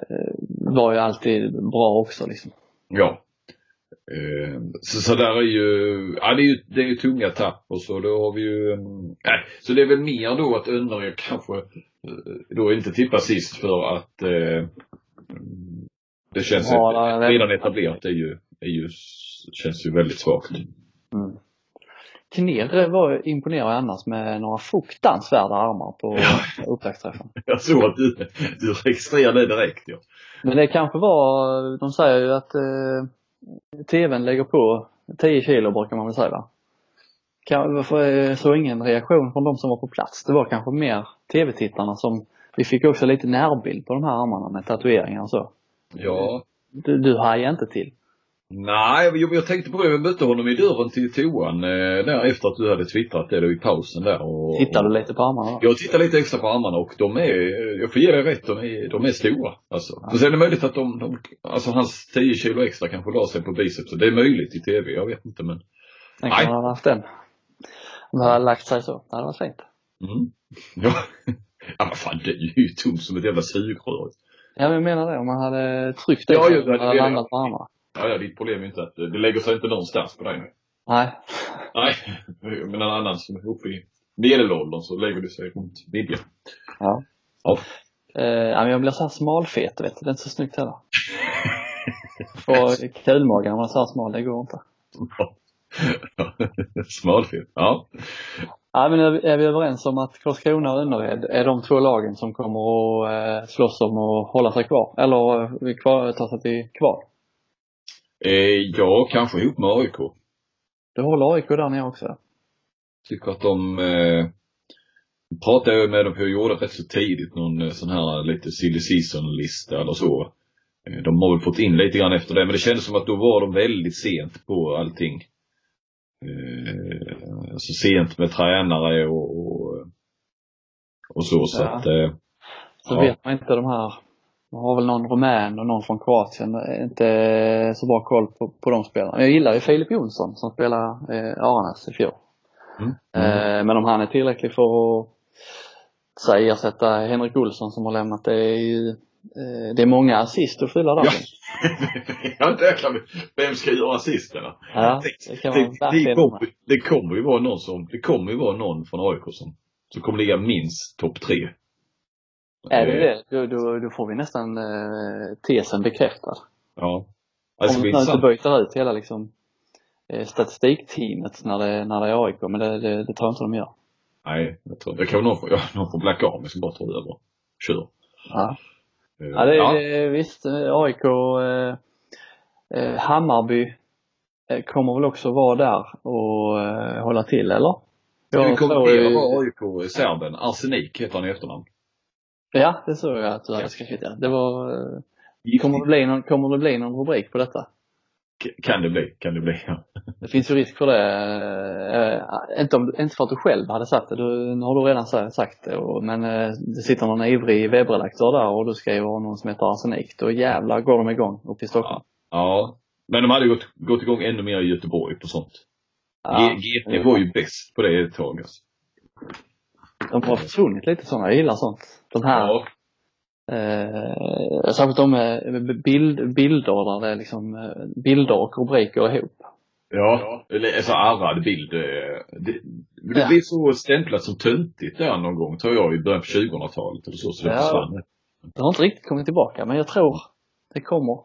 var ju alltid bra också liksom. Ja. Eh, så, så där är ju, ja det är ju, det är ju tunga tapp och så då har vi ju, mm, nej, så det är väl mer då att Önnered kanske eh, då inte tippar sist för att eh, det känns Ja, är- redan etablerat är ju, är ju, känns ju väldigt svagt. Mm. Kner var imponerad annars med några fruktansvärda armar på upptaktsträffen. *laughs* Jag såg att du, du registrerade det direkt ja. Men det kanske var, de säger ju att eh, tvn lägger på 10 kilo brukar man väl säga va? Eh, så ingen reaktion från de som var på plats? Det var kanske mer tv-tittarna som, vi fick också lite närbild på de här armarna med tatueringar och så. Ja. Du, du hajade inte till. Nej, jag, jag tänkte på det. Jag mötte honom i dörren till toan eh, där efter att du hade twittrat det då i pausen där. Och, Tittar du lite på armarna? Jag tittar lite extra på armarna och de är, jag får ge dig rätt, de är, de är stora. Alltså. Men sen är det möjligt att de, de, alltså hans 10 kilo extra kanske la sig på bicepsen. Det är möjligt i tv, jag vet inte men. Den Nej. kan man ha haft den. Om det hade lagt sig så. Det hade varit fint. Mm. *laughs* Ja. ja, men fan det är ju tomt som ett jävla sugrör. Ja men jag menar det, om man hade tryckt det Ja, så hade landat på armarna. Ja, ja, ditt problem är inte att det, det lägger sig inte någonstans på dig nu. Nej. Nej, *laughs* men en annan som är uppe i medelåldern så lägger det sig runt midjan. Ja. Ja. Eh, ja, men jag blir så här smalfet, vet du. Det är inte så snyggt heller. Få kulmagar när man är så här smal, det går inte. *laughs* Smalfet. Ja. Ja, men är vi, är vi överens om att Karlskrona och Önnered är de två lagen som kommer att eh, slåss om att hålla sig kvar? Eller eh, vi kvar, ta sig till kvar? Eh, ja, kanske ihop med AIK. Du håller AIK där nere också? Tycker att de eh, pratade jag med dem på, gjorde rätt så tidigt någon eh, sån här lite silly season-lista eller så. Eh, de har väl fått in lite grann efter det, men det kändes som att då var de väldigt sent på allting. Eh, alltså sent med tränare och, och, och så, så Ja. att eh, Så Ja. vet man inte de här, man har väl någon rumän och någon från Kroatien, Eh, inte så bra koll på, på de spelarna. Jag gillar ju Filip Jonsson som spelar eh, Aranäs i fjol. mm. Eh, men om han är tillräcklig för att säg ersätta Henrik Olsson som har lämnat det är ju Eh, det är många assist att fylla där. Ja. *laughs* Vem ska göra assisterna? Ja, det kan man Det, det, kommer, det kommer ju vara någon som, det kommer ju vara någon från AIK som, som kommer ligga minst topp tre. Är det Eh, det, då, då, då får vi nästan eh, tesen bekräftad. Ja. Alltså, Om vi blir inte byter ut hela liksom eh, statistikteamet när det, när det är AIK, men det, det, det tror jag inte de gör. Nej, jag tror, det kan någon få, *laughs* ja, någon får blacka av mig som bara tar över. Kör. Ja, Eh, ja det är visst, eh, AIK, eh, eh, Hammarby eh, kommer väl också vara där och eh, hålla till, eller? Vi Jag tror kommentera ju- vad AIK serben, Arsenik heter han i efternamn. Ja, det såg jag att du hade skrivit. Ja. Det var, kommer det, bli någon, kommer det bli någon rubrik på detta? Kan det bli, kan det bli. Ja. Det finns ju risk för det. Eh, inte, om, inte för att du själv hade sagt det, du, nu har du redan sa- sagt det. Och, men eh, det sitter någon ivrig webbredaktör där och du skriver om någon som heter Arsenik. Då jävlar går de igång uppe i Stockholm. ja. Men de hade gått, gått igång ännu mer i Göteborg på sånt. Ja, GT var ju bäst på det ett tag alltså. De har försvunnit lite sådana, jag gillar sånt. De här, Ja. eh, särskilt de med bild, bilder där det är liksom eh, bilder och rubriker ihop. Ja, eller alltså arrad bild. eh, Det, det Ja. blir så stämplat som töntigt där någon gång, tror jag, i början på 2000-talet eller så, så det Ja. försvann. Det har inte riktigt kommit tillbaka, men jag tror det kommer.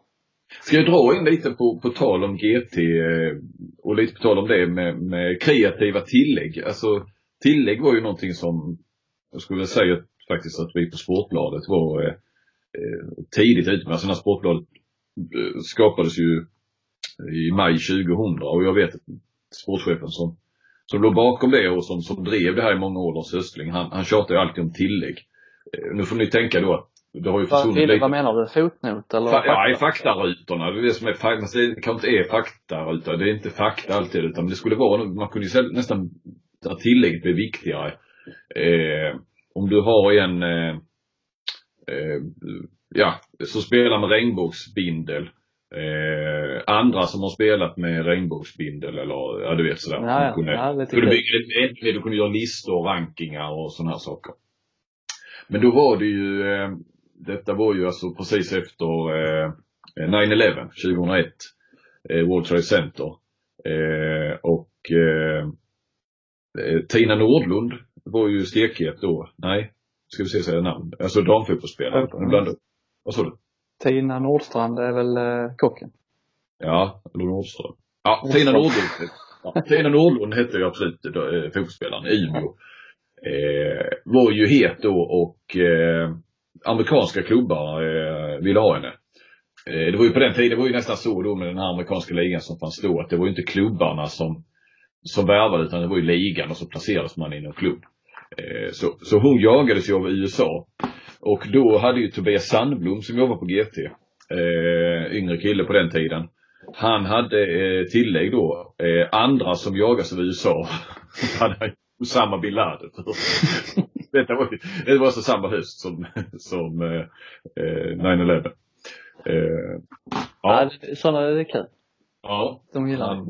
Ska jag dra in lite på, på tal om GT eh, och lite på tal om det med, med kreativa tillägg. Alltså tillägg var ju någonting som jag skulle säga faktiskt att vi på Sportbladet var eh, eh, tidigt ute med. Alltså när Sportbladet eh, skapades ju i maj 2000 och jag vet att sportchefen som, som låg bakom det och som, som drev det här i många år, Lars Östling, han, han tjatade ju alltid om tillägg. Eh, Nu får ni tänka då att det har ju försvunnit lite. vad menar du? Fotnot eller? Fa- ja, i faktarutorna. Det är det som är fakta. Det kanske inte är faktaruta. Det är inte fakta alltid. Utan det skulle vara, man kunde ju nästan, att tillägget blir viktigare. Eh, om du har en, eh, eh, ja, som spelar med regnbågsbindel. Eh, andra som har spelat med regnbågsbindel eller, ja du vet sådär. Ja. Du kunde, Ja, kunde bygga ett, du kunde göra listor och rankingar och sådana här saker. Men då var det ju, eh, detta var ju alltså precis efter eh, 9-11, 2001. Eh, World Trade Center. Och Tina Nordlund var ju stekhet då. Nej, ska vi se säga namn. Alltså damfotbollsspelare. Vad sa du? Tina Nordstrand är väl eh, kocken? Ja, eller Nordström. Ja, Tina Nordlund. Ja, Tina Nordlund hette ju absolut eh, fotbollsspelaren Umeå. Eh, var ju het då och eh, amerikanska klubbar eh, ville ha henne. Eh, det var ju på den tiden, det var ju nästan så då med den här amerikanska ligan som fanns då att det var ju inte klubbarna som, som värvade utan det var ju ligan och så placerades man i någon klubb. Eh, så, så hon jagades ju av USA. Och då hade ju Tobias Sandblom som jobbar på GT, eh, yngre kille på den tiden. Han hade eh, tillägg då, eh, andra som jagas av USA. *laughs* hade han Osama bin Laden. *laughs* Detta var, det var alltså samma höst som, som eh, eh, 9-11. Eh, Ja, ja, det- sådana är det kul. ja, De gillar det. han,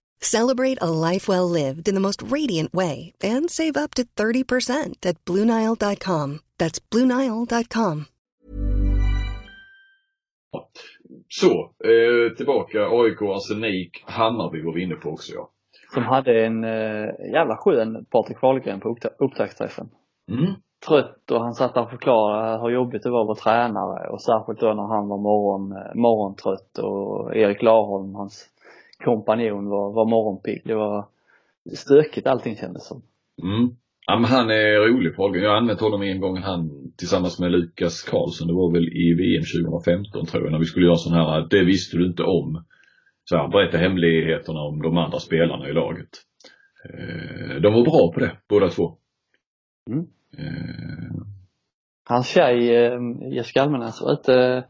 Celebrate a life well lived in the most radiant way and save up to 30% at BlueNile.com. That's BlueNile.com. Så, eh, tillbaka. AIK, Arsenik, Hammarby var vi inne på också ja. Som hade en eh, jävla skön Patrik Wahlgren på uppta- upptaktsträffen. Mm. Trött och han satt där och förklarade hur jobbigt det var att vara tränare och särskilt då när han var morgon, eh, morgontrött och Erik Larholm, hans kompanjon, var, var morgonpigg. Det var stökigt allting kändes som. Mm. Ja, men han är rolig Fahlgren. Jag har använt honom en gång han tillsammans med Lukas Karlsson. Det var väl i VM 2015 tror jag när vi skulle göra sån här, det visste du inte om. Så här, berätta hemligheterna om de andra spelarna i laget. Eh, de var bra på det, båda två. Mm. Eh, Hans tjej eh, Jessica Almenäs var ute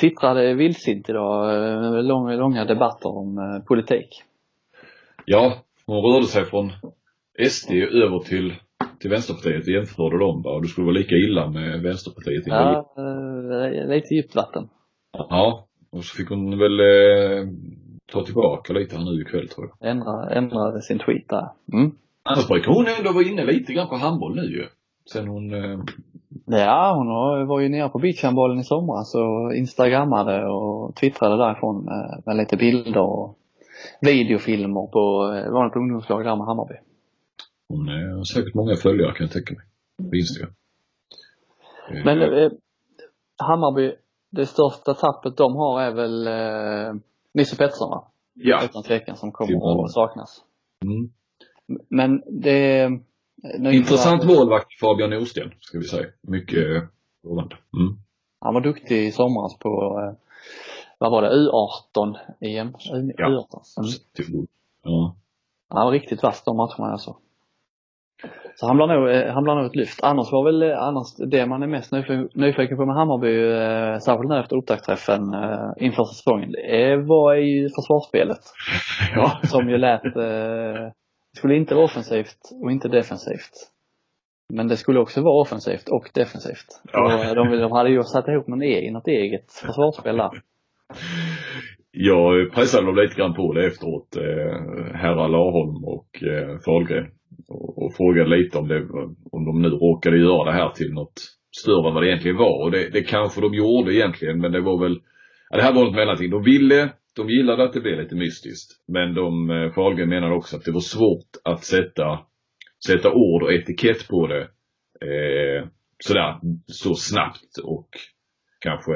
twittrade vildsint idag, eh, långa, långa debatter om eh, politik. Ja, hon rörde sig från SD över till, till Vänsterpartiet och jämförde dem va? Och det skulle vara lika illa med Vänsterpartiet Ja, eh, lite djupt vatten. Ja, och så fick hon väl eh, ta tillbaka lite här nu ikväll tror jag. Ändra, ändrade sin tweet där. Mm. Annars brukar hon ändå vara inne lite grann på handboll nu ju. Sen hon, eh, Ja, hon har- var ju nere på beachhandbollen i somras och instagrammade och twittrade därifrån med, med lite bilder och videofilmer på, eh, var det ett ungdomslag där med Hammarby. hon eh, har säkert många följare kan jag tänka mig. På Instagram. Eh, Men eh, Hammarby, det största tappet de har är väl eh, Nisse Pettersson va? ja. Utan tvekan som kommer att saknas. Mm. Men det Intressant målvakt Fabian Norsten, ska vi säga. Mycket eh, lovande. Mm. Han var duktig i somras på, eh, vad var det, U18 EM? U- Ja. U18. Mm. Ja. Han var riktigt vass de matcherna jag såg. Så han blir nog, eh, han blir nog ett lyft. Annars var väl, eh, annars det man är mest nyfiken, på med Hammarby, eh, särskilt nu efter upptaktsträffen eh, inför säsongen, det var ju försvarsspelet. *laughs* ja. Som ju lät, eh, det skulle inte vara offensivt och inte defensivt. Men det skulle också vara offensivt och defensivt. Ja. Och eh, de, de hade ju satt ihop någon egen, något eget försvarsspel där. Jag pressade dem lite grann på det efteråt, eh, herrar Larholm och eh, Fahlgren. Och, och frågade lite om det, om de nu råkade göra det här till något större än vad det egentligen var. Och det, det kanske de gjorde egentligen, men det var väl, ja, det här var något mellanting. De ville, de gillade att det blev lite mystiskt. Men de, eh, Fahlgren menade också att det var svårt att sätta, sätta ord och etikett på det. Eh, sådär, så snabbt och kanske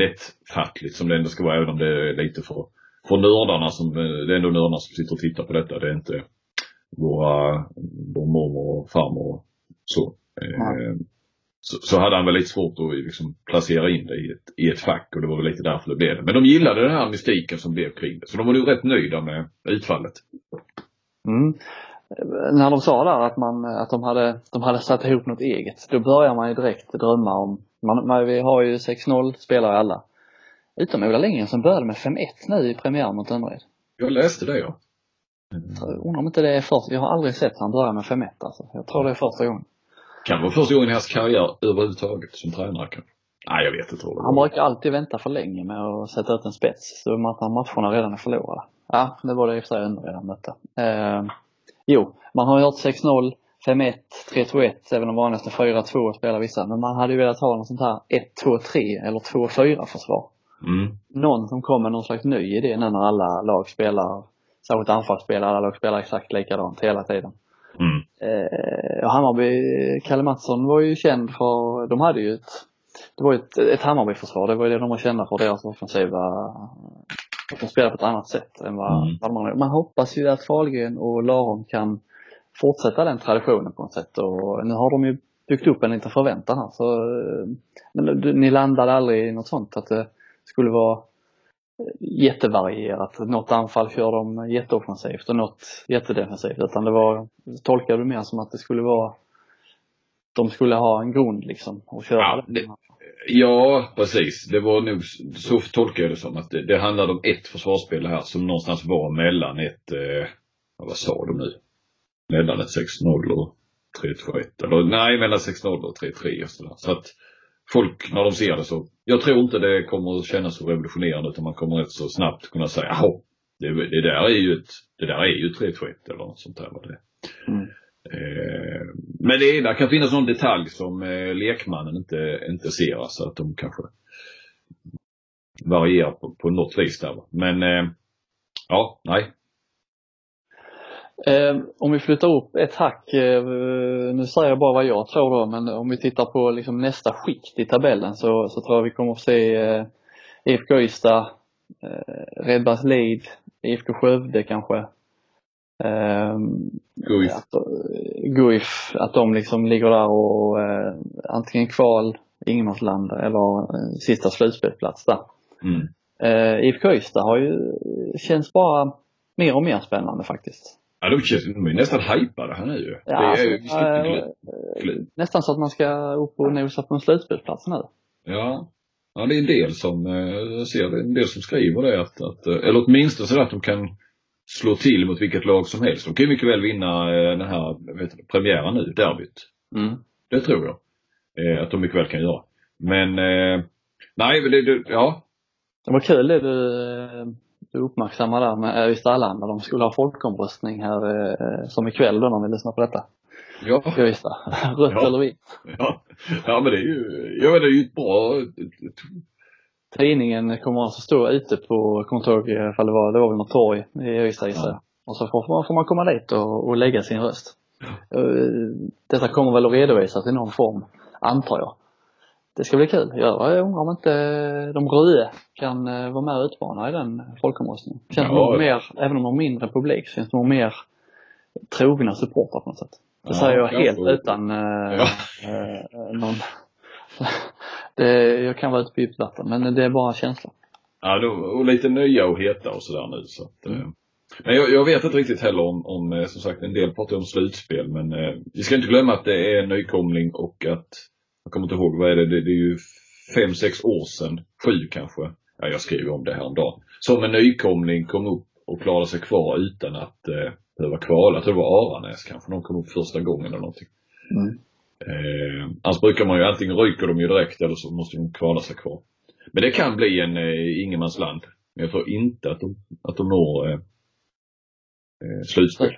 lättfattligt som det ändå ska vara, även om det är lite för, för nördarna som, eh, det är ändå nördarna som sitter och tittar på detta. Det är inte våra, vår mormor och farmor och så. Eh, så. Så hade han väl lite svårt att liksom placera in det i ett, i ett fack och det var väl lite därför det blev det. Men de gillade den här mystiken som blev kring det. Så de var nog rätt nöjda med utfallet. Mm. När de sa där att, man, att de, hade, de hade satt ihop något eget, då börjar man ju direkt drömma om, man, man, vi har ju 6-0 spelare alla. Utom Ola Lindgren som började med 5-1 nu i premiären mot Önnered. Jag läste det ja. Jag undrar om inte det är först, jag har aldrig sett han börja med 5-1 alltså. Jag tror det är första gången. Kan vara första gången i hans karriär överhuvudtaget som tränare kanske. Nej jag vet inte. vad det Han brukar alltid vänta för länge med att sätta ut en spets, så att matcherna redan är förlorade. Ja, det var det i och för sig han mötte. Eh, jo, man har hört 6-0, 5-1, 3-2-1, även om vanligaste 4-2 spelar vissa. Men man hade ju velat ha något sånt här 1-2-3 eller 2-4 försvar. Mm. Någon som kommer med någon slags ny idé nu när alla lag spelar, särskilt anfallsspelare, alla lag spelar exakt likadant hela tiden. Mm. Eh, Hammarby, Kalle Mattsson var ju känd för, de hade ju ett, det var ju ett, ett Hammarbyförsvar, det var ju det de var kända för, deras offensiva, att de spelar på ett annat sätt än vad, Mm. vad andra Man hoppas ju att Fahlgren och Laron kan fortsätta den traditionen på något sätt och nu har de ju byggt upp en liten förväntan här så, eh, men ni landade aldrig i något sånt att det skulle vara jättevarierat. Något anfall kör de jätteoffensivt och något jättedefensivt. Utan det var, tolkade du mer som att det skulle vara, de skulle ha en grund liksom och köra Ja, det- Ja, precis. Det var nog, så tolkar jag det som, att det, det handlade om ett försvarsspel här som någonstans var mellan ett, eh, vad sa de nu? Mellan ett 6-0 och 3-2-1. Eller nej, mellan 6-0 och 3-3 och sådär. Så att folk, när de ser det så, jag tror inte det kommer att kännas så revolutionerande utan man kommer rätt så snabbt kunna säga, jaha, det, det där är ju ett, det där är ju 3-2-1 eller något sånt där. Vad det. Mm. Eh, men det, är- där kan finnas någon detalj som eh, lekmannen inte, inte ser, så att de kanske varierar på, på något vis där. Men eh, ja, nej. Eh, om vi flyttar upp ett hack, eh, nu säger jag bara vad jag tror då, men om vi tittar på liksom nästa skikt i tabellen så, så tror jag vi kommer att se eh, IFK Ystad, eh, Redbergs Lead, IFK Skövde kanske. Eh, Guif. Att, eh, Guif, att de liksom ligger där och eh, antingen kval, ingenmansland eller sista slutspelsplats där. Mm. IFK Ystad har ju, känns bara mer och mer spännande faktiskt. Ja, de, känns, de är nästan hypade här nu. Ja, det är ju alltså, superkul. Nästan så att man ska upp och nosa på en slutspelsplats nu. Ja. ja, det är en del som, eh, jag ser det, en del som skriver det att, att eh, eller åtminstone så att de kan slå till mot vilket lag som helst. De kan ju mycket väl vinna eh, den här, vet du, premiären nu, derbyt. Mm. Det tror jag. Att de mycket väl kan göra. Men, nej, det, det, ja. Det var kul det du, du uppmärksammade där med Öysta-Allanda. De skulle ha folkomröstning här eh, som ikväll då när vi lyssnar på detta. Ja. Öysta. *laughs* Rött Ja. eller vitt. Ja, ja men det är ju, ja men det är ju ett bra, Tidningen kommer alltså stå ute på, jag kommer inte ihåg ifall det var, det var väl något torg i Öysta gissar jag. Och så får man, får man komma dit och, och lägga sin röst. Eh, Detta kommer väl att redovisas i någon form, antar jag. Det ska bli kul. Jag undrar om inte de röda kan eh, vara med och utmana i den folkomröstningen. Känns Ja, nog mer, även om de har mindre publik, känns nog mer trogna supportrar på något sätt. Det Ja, säger jag helt utan eh, Ja. eh, någon *laughs* det, Jag kan vara ute på djupt vatten men det är bara känsla. Ja, då, och lite nya och heta och sådär nu så att, eh. Men jag, jag vet inte riktigt heller om, om, som sagt en del pratar om slutspel men eh, vi ska inte glömma att det är en nykomling och att, jag kommer inte ihåg, vad är det, det, det är ju fem, sex år sedan, sju kanske, ja jag skrev om det här om dagen. Som en nykomling kom upp och klarade sig kvar utan att eh, behöva kvala. Jag tror det var Aranäs kanske, de kom upp första gången eller någonting. Mm. Eh, annars brukar man ju antingen ryker de ju direkt eller så måste de kvala sig kvar. Men det kan bli en eh, ingenmansland. Men jag tror inte att de, att de når eh, eh, slutspel.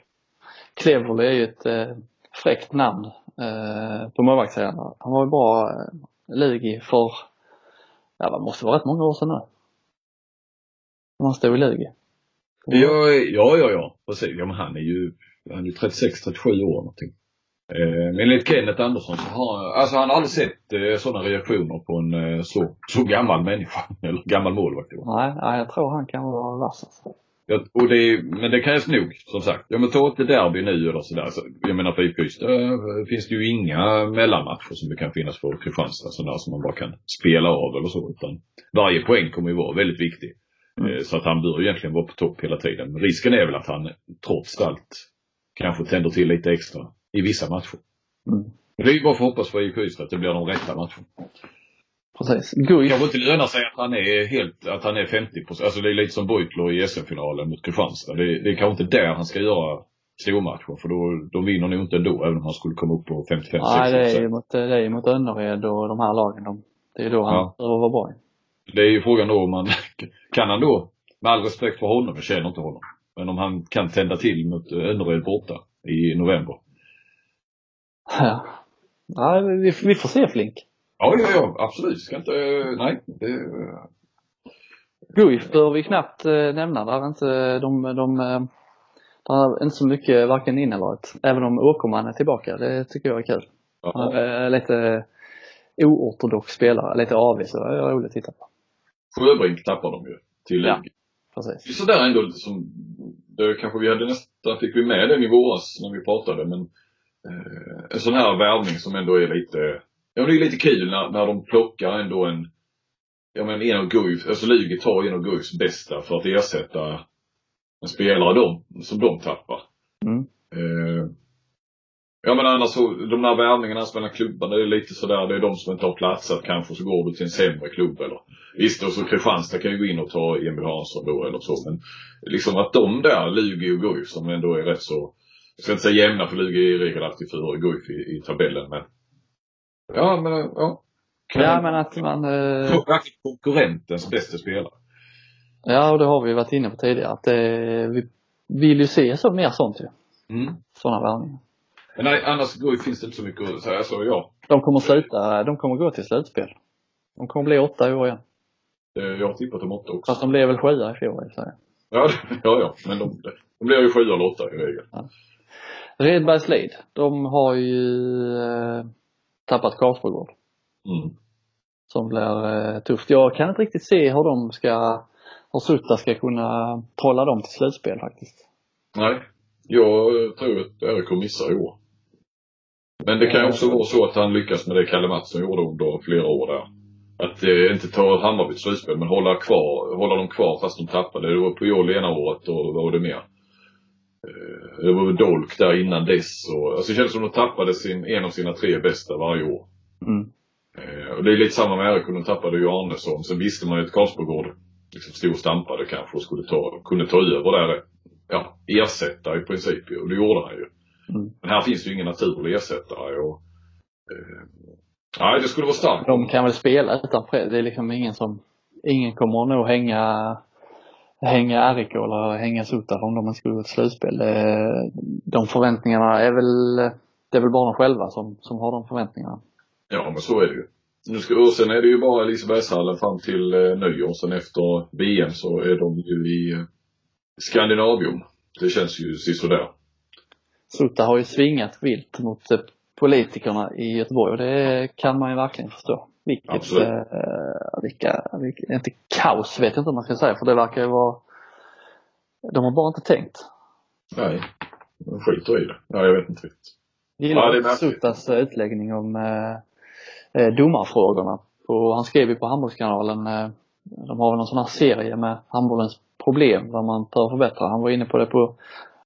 Cleverly är ju ett eh, fräckt namn eh, på målvaktssidan. Han var ju bra eh, Lugi för, ja det måste vara rätt många år sedan nu. När han stod i Lugi. Ja, ja, ja, ja, precis. Ja, men han är ju, han är ju 36, 37 år någonting. Eh, men enligt Kenneth Andersson så har alltså han har aldrig sett eh, sådana reaktioner på en eh, så, så gammal människa, *laughs* eller gammal målvakt. Nej, nej, jag tror han kan vara vass alltså. Ja, och det, men det krävs nog, som sagt. Ja men ta ett derby nu eller sådär. Så, jag menar för IFK Ystad eh, finns det ju inga mellanmatcher som det kan finnas för Kristianstad, sådana som man bara kan spela av eller så. Utan varje poäng kommer ju vara väldigt viktig. Eh, Så att han bör egentligen vara på topp hela tiden. Men risken är väl att han trots allt kanske tänder till lite extra i vissa matcher. Mm. Det är ju bara för att hoppas för IFK Ystad att det blir de rätta matcherna. Precis. Guif. kanske inte lönar sig att han är helt, att han är 50 Alltså det är lite som Beutler i SM-finalen mot Kristianstad. Det, det är kanske inte där han ska göra stormatcher för då, de vinner nog inte ändå även om han skulle komma upp på 55 Nej, det är 60 ju mot, det är mot Önnered och de här lagen. De, det är då han Ja. behöver vara bra. Det är ju frågan då om man, *laughs* kan han då, med all respekt för honom, jag känner inte honom, men om han kan tända till mot Önnered borta i november. Ja. Nej, vi, vi får se Flink. Ja, ja, ja, absolut. Ska inte, nej. Det, Guif behöver vi knappt eh, nämna. Där är inte de, de eh, där är inte så mycket varken in eller ut. Även om Åkerman är tillbaka. Det tycker jag är kul. Han är lite oortodox spelare, lite avig så det är roligt att titta på. Sjöbrink tappar de ju till Ja. Precis. Det är sådär ändå som, det kanske vi hade nästan, fick vi med den i våras när vi pratade men eh, en sån här värvning som ändå är lite, ja det är lite kul när, när de plockar ändå en, ja men en av Guif, alltså Lugi tar en av Guifs bästa för att ersätta en spelare de, som de tappar. Mm. Eh, ja men annars så, de där värvningarna mellan klubbarna, det är lite sådär, det är de som inte har platsat kanske, så går du till en sämre klubb eller Visst, och så Kristianstad kan ju gå in och ta Emil Hansson då eller så, men liksom att de där, Lugi och Guif, som ändå är rätt så, jag ska inte säga jämna för Lugi är i regel alltid före Guif i, i tabellen, men ja, men ja. Kan Ja men att man, eh, konkurrentens bästa spelare. ja och det har vi varit inne på tidigare att eh, vi vill ju se så mer sånt ju. Mm. Sådana värvningar. Men nej, annars Guif finns det inte så mycket att säga, så ja. De kommer sluta, de kommer gå till slutspel. De kommer bli åtta i år igen. eh, Jag har tippat dem åtta också. Fast de blev väl sjua i fjol i. Ja, *laughs* ja, ja, men de, de blir ju sju eller åtta i regel. Redbergslid, de har ju eh, tappat Karsbogård. Mm. Som blir eh, tufft. Jag kan inte riktigt se hur de ska, hur Sutta ska kunna trolla dem till slutspel faktiskt. Nej, jag tror att RIK missar i år. Men det kan ju också vara så att han lyckas med det Kalle Mattsson gjorde under flera år där. Att eh, inte ta Hammarby till slutspel, men hålla kvar, hålla dem kvar fast de tappade. Det var på Joel ena året och vad var det mer? Eh, det var väl Dolk där innan dess och, alltså det känns som de tappade sin, en av sina tre bästa varje år. Mm. Eh, och det är lite samma med RIK, de tappade ju Arnesson. Sen visste man ju att Karlsborgård liksom stod och stampade kanske och skulle ta, kunde ta över där. Ja, ersätta i princip. Och det gjorde han ju. Mm. Men här finns ju ingen naturlig ersättare och eh, Nej, det skulle vara starkt. De kan väl spela utan press. Det är liksom ingen som, ingen kommer nog hänga, hänga RIK eller hänga Sotaf om de skulle gå till slutspel. Det- De förväntningarna är väl, det är väl bara de själva som, som har de förväntningarna. Ja, men så är det ju. Nu ska, och sen är det ju bara Lisebergshallen fram till eh, nyår. Sen efter VM så är de ju i eh, Skandinavium. Det känns ju sisådär. Sota har ju svingat vilt mot eh, politikerna i Göteborg och det kan man ju verkligen förstå. Vilket, Absolut. eh, vilka, vilka, inte kaos vet jag inte om man ska säga för det verkar ju vara, de har bara inte tänkt. Nej, de skiter i det. Ja, jag vet inte riktigt. Gillar Ja. Sotas eh, utläggning om eh, eh, domarfrågorna. Och han skrev ju på Handbollskanalen, eh, de har väl någon sån här serie med handbollens problem där man bör förbättra. Han var inne på det på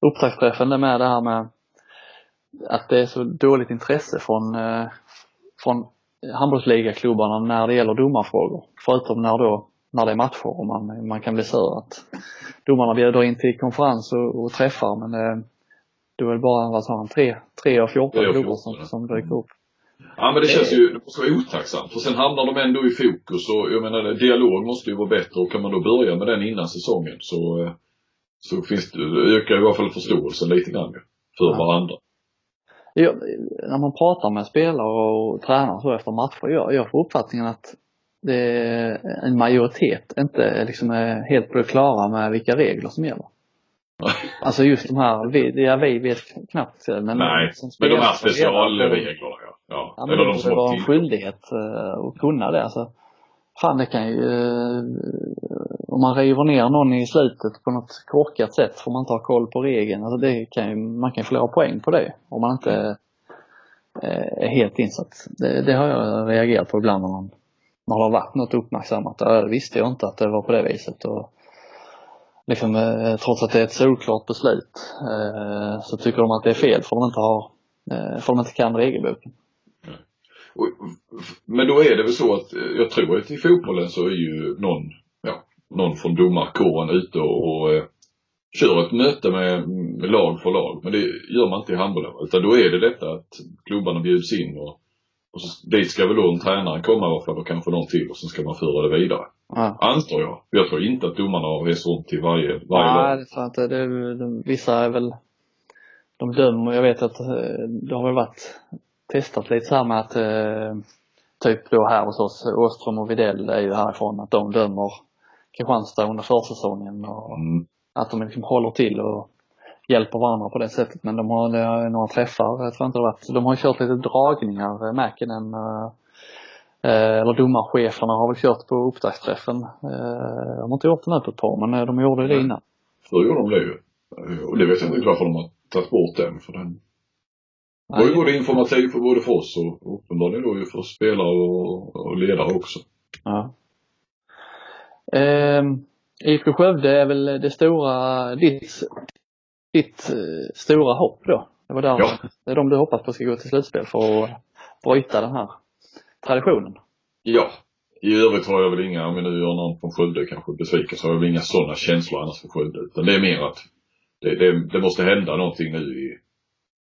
upptaktsträffen det med det här med att det är så dåligt intresse från, eh, från handbollsligaklubbarna när det gäller domarfrågor. Förutom när då, när det är matcher och man, man kan bli sur att domarna bjuder in till konferens och, och träffar men eh, är det bara, vad sa han, tre, tre av 14 Tre av klubbar 14, som, som dyker upp. Ja, men det känns ju, det måste vara otacksamt. För sen hamnar de ändå i fokus och jag menar, dialog måste ju vara bättre och kan man då börja med den innan säsongen så, eh, så finns det, det ökar i alla fall förståelsen lite grann för Ja. varandra. Jag, när man pratar med spelare och tränare så efter matcher, jag, jag får uppfattningen att det är en majoritet inte liksom är helt på det klara med vilka regler som gäller. *laughs* Alltså just de här, vi, ja, vi vet knappt men Nej, som Men de här specialreglerna ja. ja. Ja, Eller de som vara har en skyldighet eh, att kunna det. Alltså, fan det kan ju, eh, om man river ner någon i slutet på något korkat sätt får man inte ha koll på regeln. Alltså det kan ju, man kan förlora poäng på det om man inte eh, är helt insatt. Det, det har jag reagerat på ibland när man när det har varit något uppmärksammat. Ja, det visste jag inte att det var på det viset. Och liksom, eh, trots att det är ett solklart beslut så tycker de att det är fel för de inte har, för de inte kan regelboken. Men då är det väl så att, eh, jag tror att i fotbollen så är ju någon, ja, någon från domarkåren ute och, och eh, kör ett möte med, med lag för lag. Men det gör man inte i handbollen. Utan då är det detta att klubbarna bjuds in och, och så, dit ska väl då en tränare komma i alla fall och kanske någon till och så ska man föra det vidare. Ja. Antar jag. Jag tror inte att domarna har rest runt till varje, varje Nej, lag. det tror jag inte. Det, är- de, vissa är väl, de dömer, jag vet att eh, det har väl varit testat lite så här med att eh, typ då här hos oss, Åström och Widell är ju härifrån, att de dömer Kristianstad under försäsongen och Mm. att de liksom håller till och hjälper varandra på det sättet. Men de har, några träffar, jag tror inte det varit, de har kört lite dragningar, eh, Mäkinen, eh, eh, eller domarcheferna har väl kört på upptaktsträffen. Eh, de har inte gjort det nu på ett par, men eh, de gjorde det innan. Då gjorde de det ju. Och det vet jag inte varför de har tagit bort den. För den var ju både informativ för både för oss och uppenbarligen då ju för spelare och, och ledare också. Ja. Ehm, IFK Skövde är väl det stora, ditt, ditt eh, stora hopp då? Det var där, Ja. det är de du hoppas på ska gå till slutspel för att bryta den här traditionen. Ja. I övrigt har jag väl inga, om jag nu gör någon från Skövde kanske besviken, så har jag väl inga sådana känslor annars för Skövde. Utan det är mer att det, det, det måste hända någonting nu i,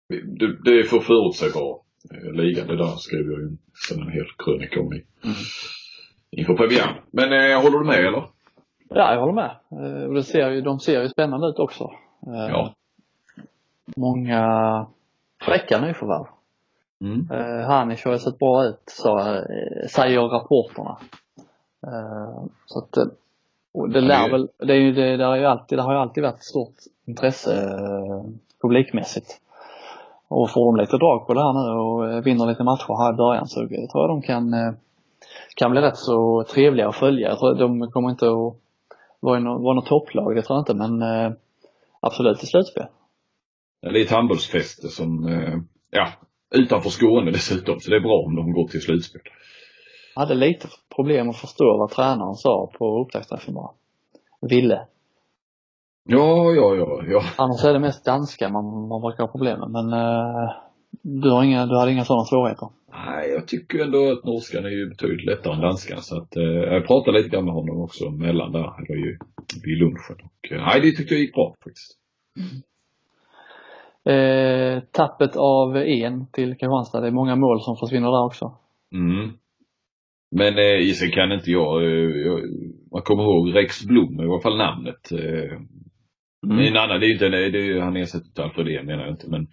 det, det är för förutsägbar eh, liga. Det där skrev jag ju sen en hel krönika om i, inför premiären. Men eh, håller du med eller? Ja, jag håller med. Eh, och det ser ju, de ser ju spännande ut också. Eh, Ja. Många fräcka nyförvärv. Mm. Eh, Hanic har sett bra ut, så, säger rapporterna. Så att, det lär väl, det, är ju, det, det, har ju alltid, det har ju alltid varit stort intresse publikmässigt. Och får de lite drag på det här nu och eh, vinner lite matcher här i början så jag tror jag de kan, eh, kan bli rätt så trevliga att följa. Jag tror de kommer inte att vara, i nå- vara något topplag, det tror jag inte men eh, absolut i slutspel. Det är ett handbollsfäste som, ja, utanför Skåne dessutom. Så det är bra om de går till slutspel. Jag hade lite problem att förstå vad tränaren sa på upptaktsträffen bara. Ville. Ja, ja, ja, ja. Annars är det mest danska man, man brukar ha problem med men eh, du, har inga, du hade inga sådana svårigheter? Nej, jag tycker ändå att norskan är ju betydligt lättare än danskan så att eh, jag pratade lite grann med honom också mellan där, eller ju vid lunchen. Och, eh, nej, det tyckte jag gick bra faktiskt. Eh, tappet av en till Kristianstad, det är många mål som försvinner där också. Mm. Men eh, sen kan inte jag, eh, jag, man kommer ihåg Rex Blom, i alla fall namnet. Eh, Mm. En annan, det är ju inte, det är, ju- han ersätter inte Alfredén menar jag inte men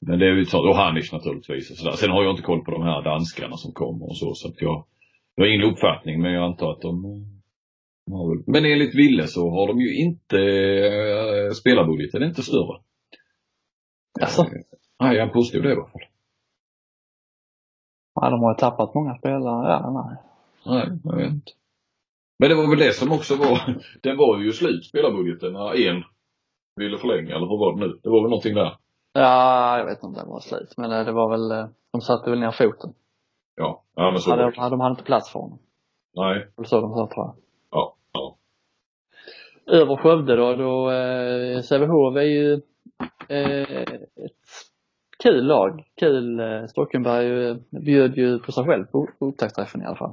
men det är ju så, och Hanish naturligtvis och sådär. Sen har jag inte koll på de här danskarna som kommer och så så att jag, jag har ingen uppfattning men jag antar att de har väl, men enligt Ville så har de ju inte, äh, spelarbudgeten är inte större. Alltså, Eh, nej, han påstod det i alla fall. ja, de har ju tappat många spelare. Ja, nej. Nej, jag vet inte. Men det var väl det som också var, *laughs* den var ju slut spelarbudgeten när en ville förlänga eller hur var det nu? Det var väl någonting där? Ja, jag vet inte om den var slut. Men eh, det var väl, eh, de satte väl ner foten. Ja, ja men så var Hade, det. de hade inte plats för honom. Nej, Det så de sa tror jag. ja, ja. Över Skövde då, då eh, Sävehof är ju eh, ett kul lag. Kul. Eh, Stockenberg eh, bjöd ju på sig själv på upptaktsträffen i alla fall.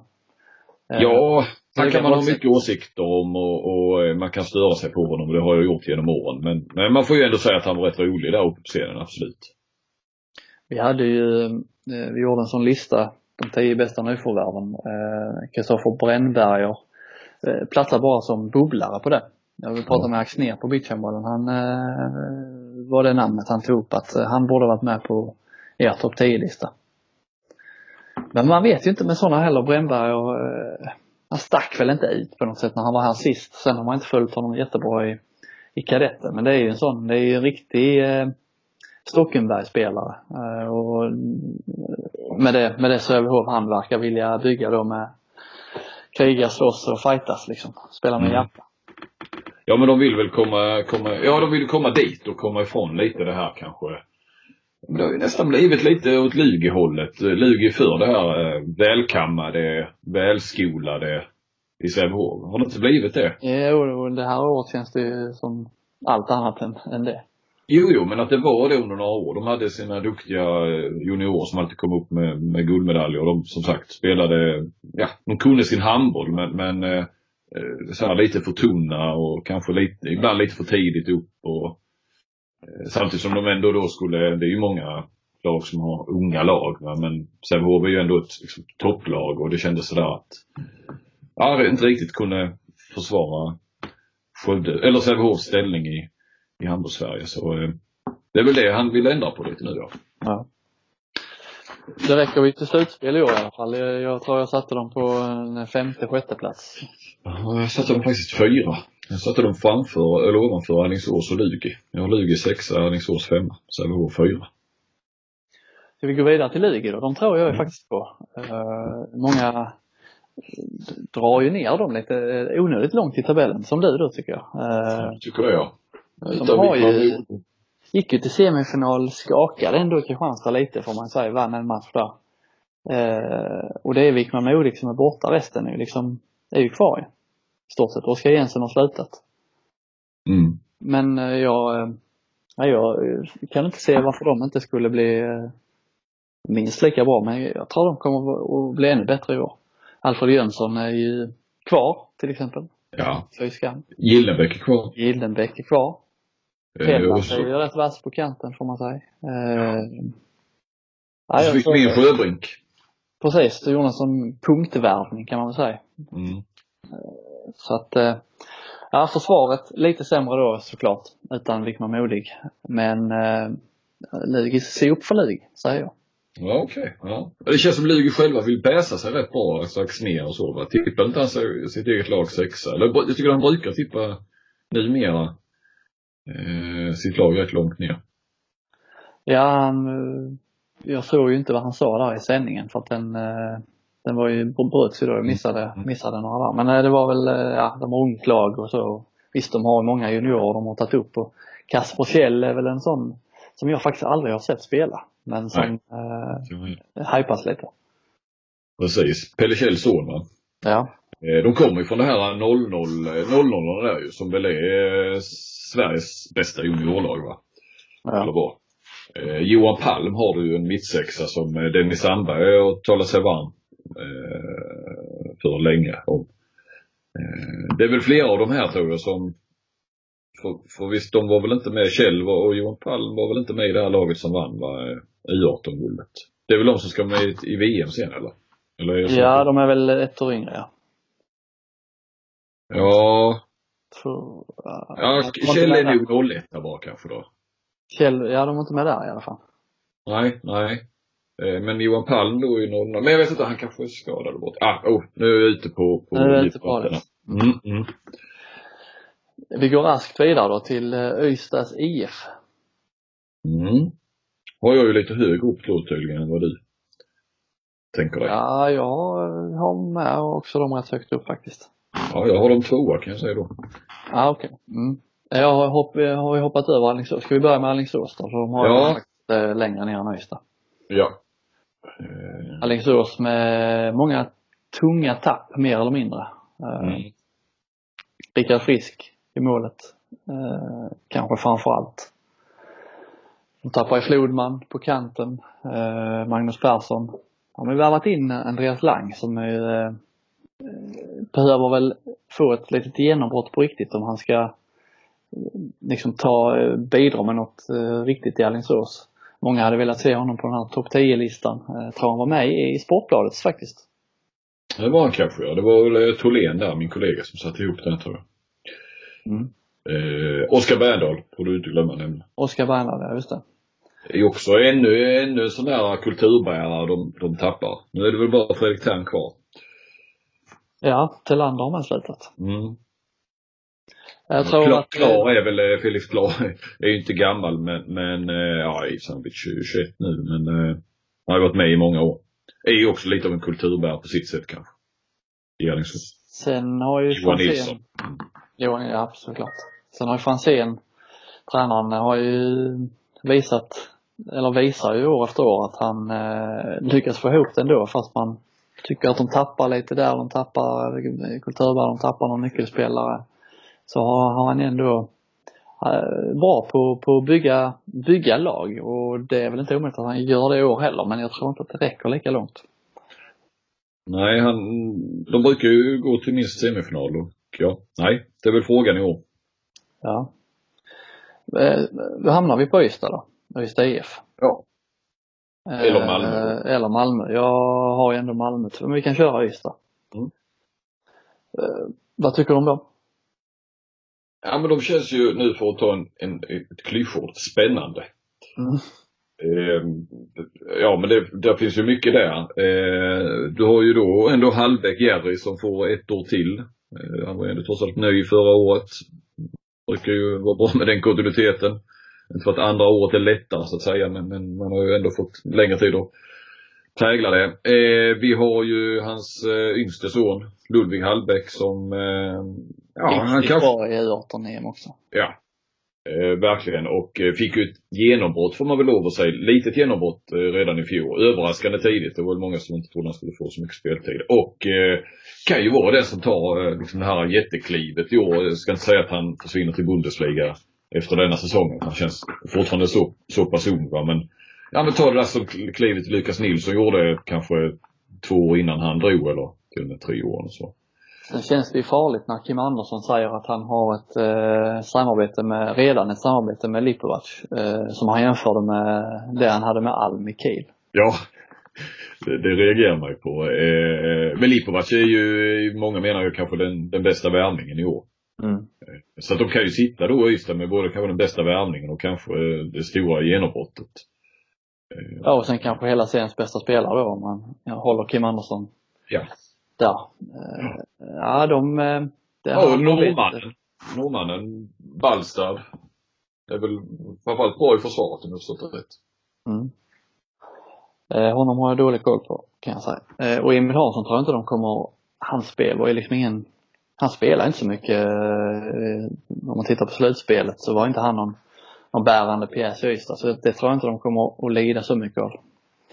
Eh, Ja, han det kan man ha mycket åsikter om och, och eh, man kan störa sig på honom. Det har jag gjort genom åren. Men, men man får ju ändå säga att han var rätt rolig där uppe på scenen, absolut. Vi hade ju, eh, vi gjorde en sån lista, de tio bästa nyförvärven. Kristoffer Brännberger platsar bara som bubblare på det. Jag vill prata med Axnér på beachhandbollen. Han var det namnet han tog upp att han borde varit med på er topp 10-lista. Men man vet ju inte med sådana heller. Brännberger, eh, han stack väl inte ut på något sätt när han var här sist. Sen har man inte följt honom jättebra i, i kadetten. Men det är ju en sån, det är ju en riktig eh, Stockenberg-spelare. Eh, och med det, med det Sävehof han verkar vilja bygga då med kriga, slåss och fightas liksom. Spela med Mm. hjärta. Ja men de vill väl komma, komma, ja de vill komma dit och komma ifrån lite det här kanske. Men det har ju nästan blivit lite åt Lugi-hållet. Lugi för det här eh, välkammade, välskolade i Sävehof. Har det inte blivit det? Jo, det här året känns det ju som allt annat än, än det. Jo, jo, men att det var det under några år. De hade sina duktiga eh, juniorer som alltid kom upp med, med guldmedaljer. Och de som sagt spelade, ja, de kunde sin handboll men, men eh, eh, så här lite för tunna och kanske lite, ibland lite för tidigt upp och samtidigt som de ändå då skulle, det är ju många lag som har unga lag va? men Sävehof är ju ändå ett liksom, topplag och det kändes sådär att ja, inte riktigt kunde försvara Skövde, eller Sävehofs ställning i, i handbolls-Sverige. Så eh, det är väl det han vill ändra på lite nu då. Ja. Det räcker ju till slutspel i år i alla fall. Jag, tror jag satte dem på en femte, sjätte plats. Ja, Jag satte dem faktiskt fyra. Jag satte dem framför, eller ovanför Alingsås och Lugi. Jag har Lugi sexa, Alingsås femma. Sävehof fyra. Ska vi gå vidare till Lugi då? De tror jag ju faktiskt på. Eh, många drar ju ner dem lite eh, onödigt långt i tabellen, som du då tycker jag. Jag tycker det ja. De har ju- gick ju till semifinal, skakade ändå Kristianstad lite får man säga, vann en match där. Eh, och det är Wickman Modig som är borta, resten är ju liksom, är ju kvar ju. Stort sett. Oskar Jensen har slutat. Mm. Men eh, jag, eh, nej, jag eh, kan inte se varför de inte skulle bli minst lika bra, men jag tror de kommer att bli ännu bättre i år. Alfred Jönsson är ju kvar till exempel. Ja. Skam. Gillenbäck är kvar. Gildenbäck är kvar. Så, är ju rätt vass på kanten får man säga. Eh, och så fick vi in Sjöbrink. Precis, det gjorde en sån punktvärvning kan man väl säga. Mm. Så att, eh, ja försvaret lite sämre då såklart, utan Wickman Modig. Men eh, Lugi, se upp för Lugi, säger jag. Ja, okej. Ja. Det känns som Lugi själva vill bäsa sig rätt bra, alltså Axnér och så. Va? Tippar inte han sig- sitt eget lag sexa? Eller jag tycker han brukar tippa numera eh, sitt lag rätt långt ner. Ja, eh, jag såg ju inte vad han sa där i sändningen för att den, eh, den var ju bröts ju då, jag missade, Mm. missade några där. Men eh, det var väl, eh, ja, de har ungt lag och så. Visst, de har många juniorer de har tagit upp och Kasper Kjell är väl en sån som jag faktiskt aldrig har sett spela. Men som eh, hypas lite. Precis. Pelle Kjells son va? Ja. Eh, De kommer ju från det här 00, 00 där ju, som väl är Sveriges bästa juniorlag va? Eller ja. var. Eh, Johan Palm har du ju en mittsexa som Dennis Sandberg har talat sig varm eh, för länge om. Eh, det är väl flera av de här tror jag som för, för visst, de var väl inte med, Kjell var, och Johan Palm var väl inte med i det här laget som vann va, U18-guldet? Det är väl de som ska med i, i VM sen eller? eller Ja, de är väl ett år yngre ja. Ja, Tror, ja Kjell är nog 01 bara kanske då. Kjell, ja de var inte med där i alla fall. Nej, nej. Eh, Men Johan Palm är ju någon, men jag vet inte, han kanske är skadad bort. Ah, oh, nu är jag ute på, på Nu. Mm, mm. Vi går raskt vidare då till eh, Ystads IF. Mm. Har jag ju lite högre upp då tydligen än vad du tänker dig. Ja, Ja, jag har med också dem rätt högt upp faktiskt. jag har dem tvåa kan jag säga då. Ja, okej. Mm. Jag har, hopp, jag har hoppat över Alingsås. Ska vi börja med Alingsås då? För de har Ja. eh, längre ner än Ystad. Ja. Eh, Alingsås med många tunga tapp mer eller mindre. Eh, Mm. Rickard Frisk i målet. Eh, kanske framför allt. De tappar i Flodman på kanten. Magnus Persson. De har värvat in Andreas Lang som är, eh, behöver väl få ett litet genombrott på riktigt om han ska liksom ta, bidra med något riktigt i Alingsås. Många hade velat se honom på den här topp 10-listan. Eh, tror han var med i, Sportbladet faktiskt. Det var han kanske ja. Det var väl eh, Tholén där, min kollega, som satte ihop den tror jag. Mm. Eh, Oskar Berndal får du inte glömma nämna. Oskar Bernhard, ja just det. Det är också ännu, ännu en sån där kulturbärare de, de tappar. Nu är det väl bara Fredrik Thern kvar. Ja, Tillander har med slutat. Mm. Jag tror Klar, att, Klar är väl, eh, Felix Klar *laughs* är ju inte gammal men, men eh, ja, i han är 21 nu men eh, han har varit med i många år. Är ju också lite av en kulturbärare på sitt sätt kanske. I Alingsås. sen har ju Johan Nilsson. Franzén, Johan, ja såklart. Sen har ju Franzén, tränaren, har ju visat, eller visar ju år efter år att han eh, lyckas få ihop det ändå fast man tycker att de tappar lite där, de tappar eh, kulturbärare, de tappar någon nyckelspelare. Så har, han ändå eh, bra på, på att bygga, bygga lag och det är väl inte omöjligt att han gör det i år heller men jag tror inte att det räcker lika långt. Nej, han, de brukar ju gå till minst semifinal och ja, nej, det är väl frågan i år. Ja. Eh, Då hamnar vi på Ystad då, Ystad IF. Ja. Eh, Eller Malmö Eller Malmö. Jag har ju ändå Malmö, men vi kan köra Ystad. Mm. Vad tycker du om dem? Ja men de känns ju nu för att ta en, en, ett klyschord, spännande. Mm. Ehm, ja men det, där finns ju mycket där. Eh, du har ju då ändå Hallbäck Jerry som får ett år till. Eh, han var ju ändå trots allt nöjd förra året. Brukar ju vara bra med den kontinuiteten. Inte för att andra året är lättare så att säga men, men man har ju ändå fått längre tid att prägla det. Eh, vi har ju hans eh, yngste son Ludvig Hallbäck som, ja han Riktigt kanske bra i U18-EM också. Ja. Eh, verkligen. Och eh, fick ju ett genombrott får man väl lov att säga. Litet genombrott eh, redan i fjol. Överraskande tidigt. Det var väl många som inte trodde han skulle få så mycket speltid. Och eh, kan ju vara den som tar eh, liksom det här jätteklivet i år. Jag ska inte säga att han försvinner till Bundesliga efter denna säsongen. Han känns fortfarande så, så pass ung va. Men, ja men ta det där som klivet Lukas Nilsson gjorde kanske två år innan han drog eller till och med tre år eller så. Sen känns det ju farligt när Kim Andersson säger att han har ett eh, samarbete med, redan ett samarbete med Lipovac. Eh, som han jämförde med det han hade med Alm i Kiel. Ja, det, det reagerar man ju på. Eh, men Lipovac är ju, många menar ju kanske den, den bästa värvningen i år. Mm. Så att de kan ju sitta då i Ystad med både kanske den bästa värvningen och kanske eh, det stora genombrottet. Eh, Ja, och sen kanske hela seriens bästa spelare då om man håller Kim Andersson Ja. Där. Eh, ja, de... eh, Ja, och norrmannen. Norrmannen, Ballstad. Det är väl framförallt bra i försvaret om jag förstått det rätt. Mm. Eh, honom har jag dålig koll på, kan jag säga. Eh, och Emil Hansson tror jag inte de kommer, hans spel var ju liksom ingen, han spelar inte så mycket, eh, om man tittar på slutspelet så var inte han någon, någon bärande pjäs i Ystad, så det tror jag inte de kommer att lida så mycket av.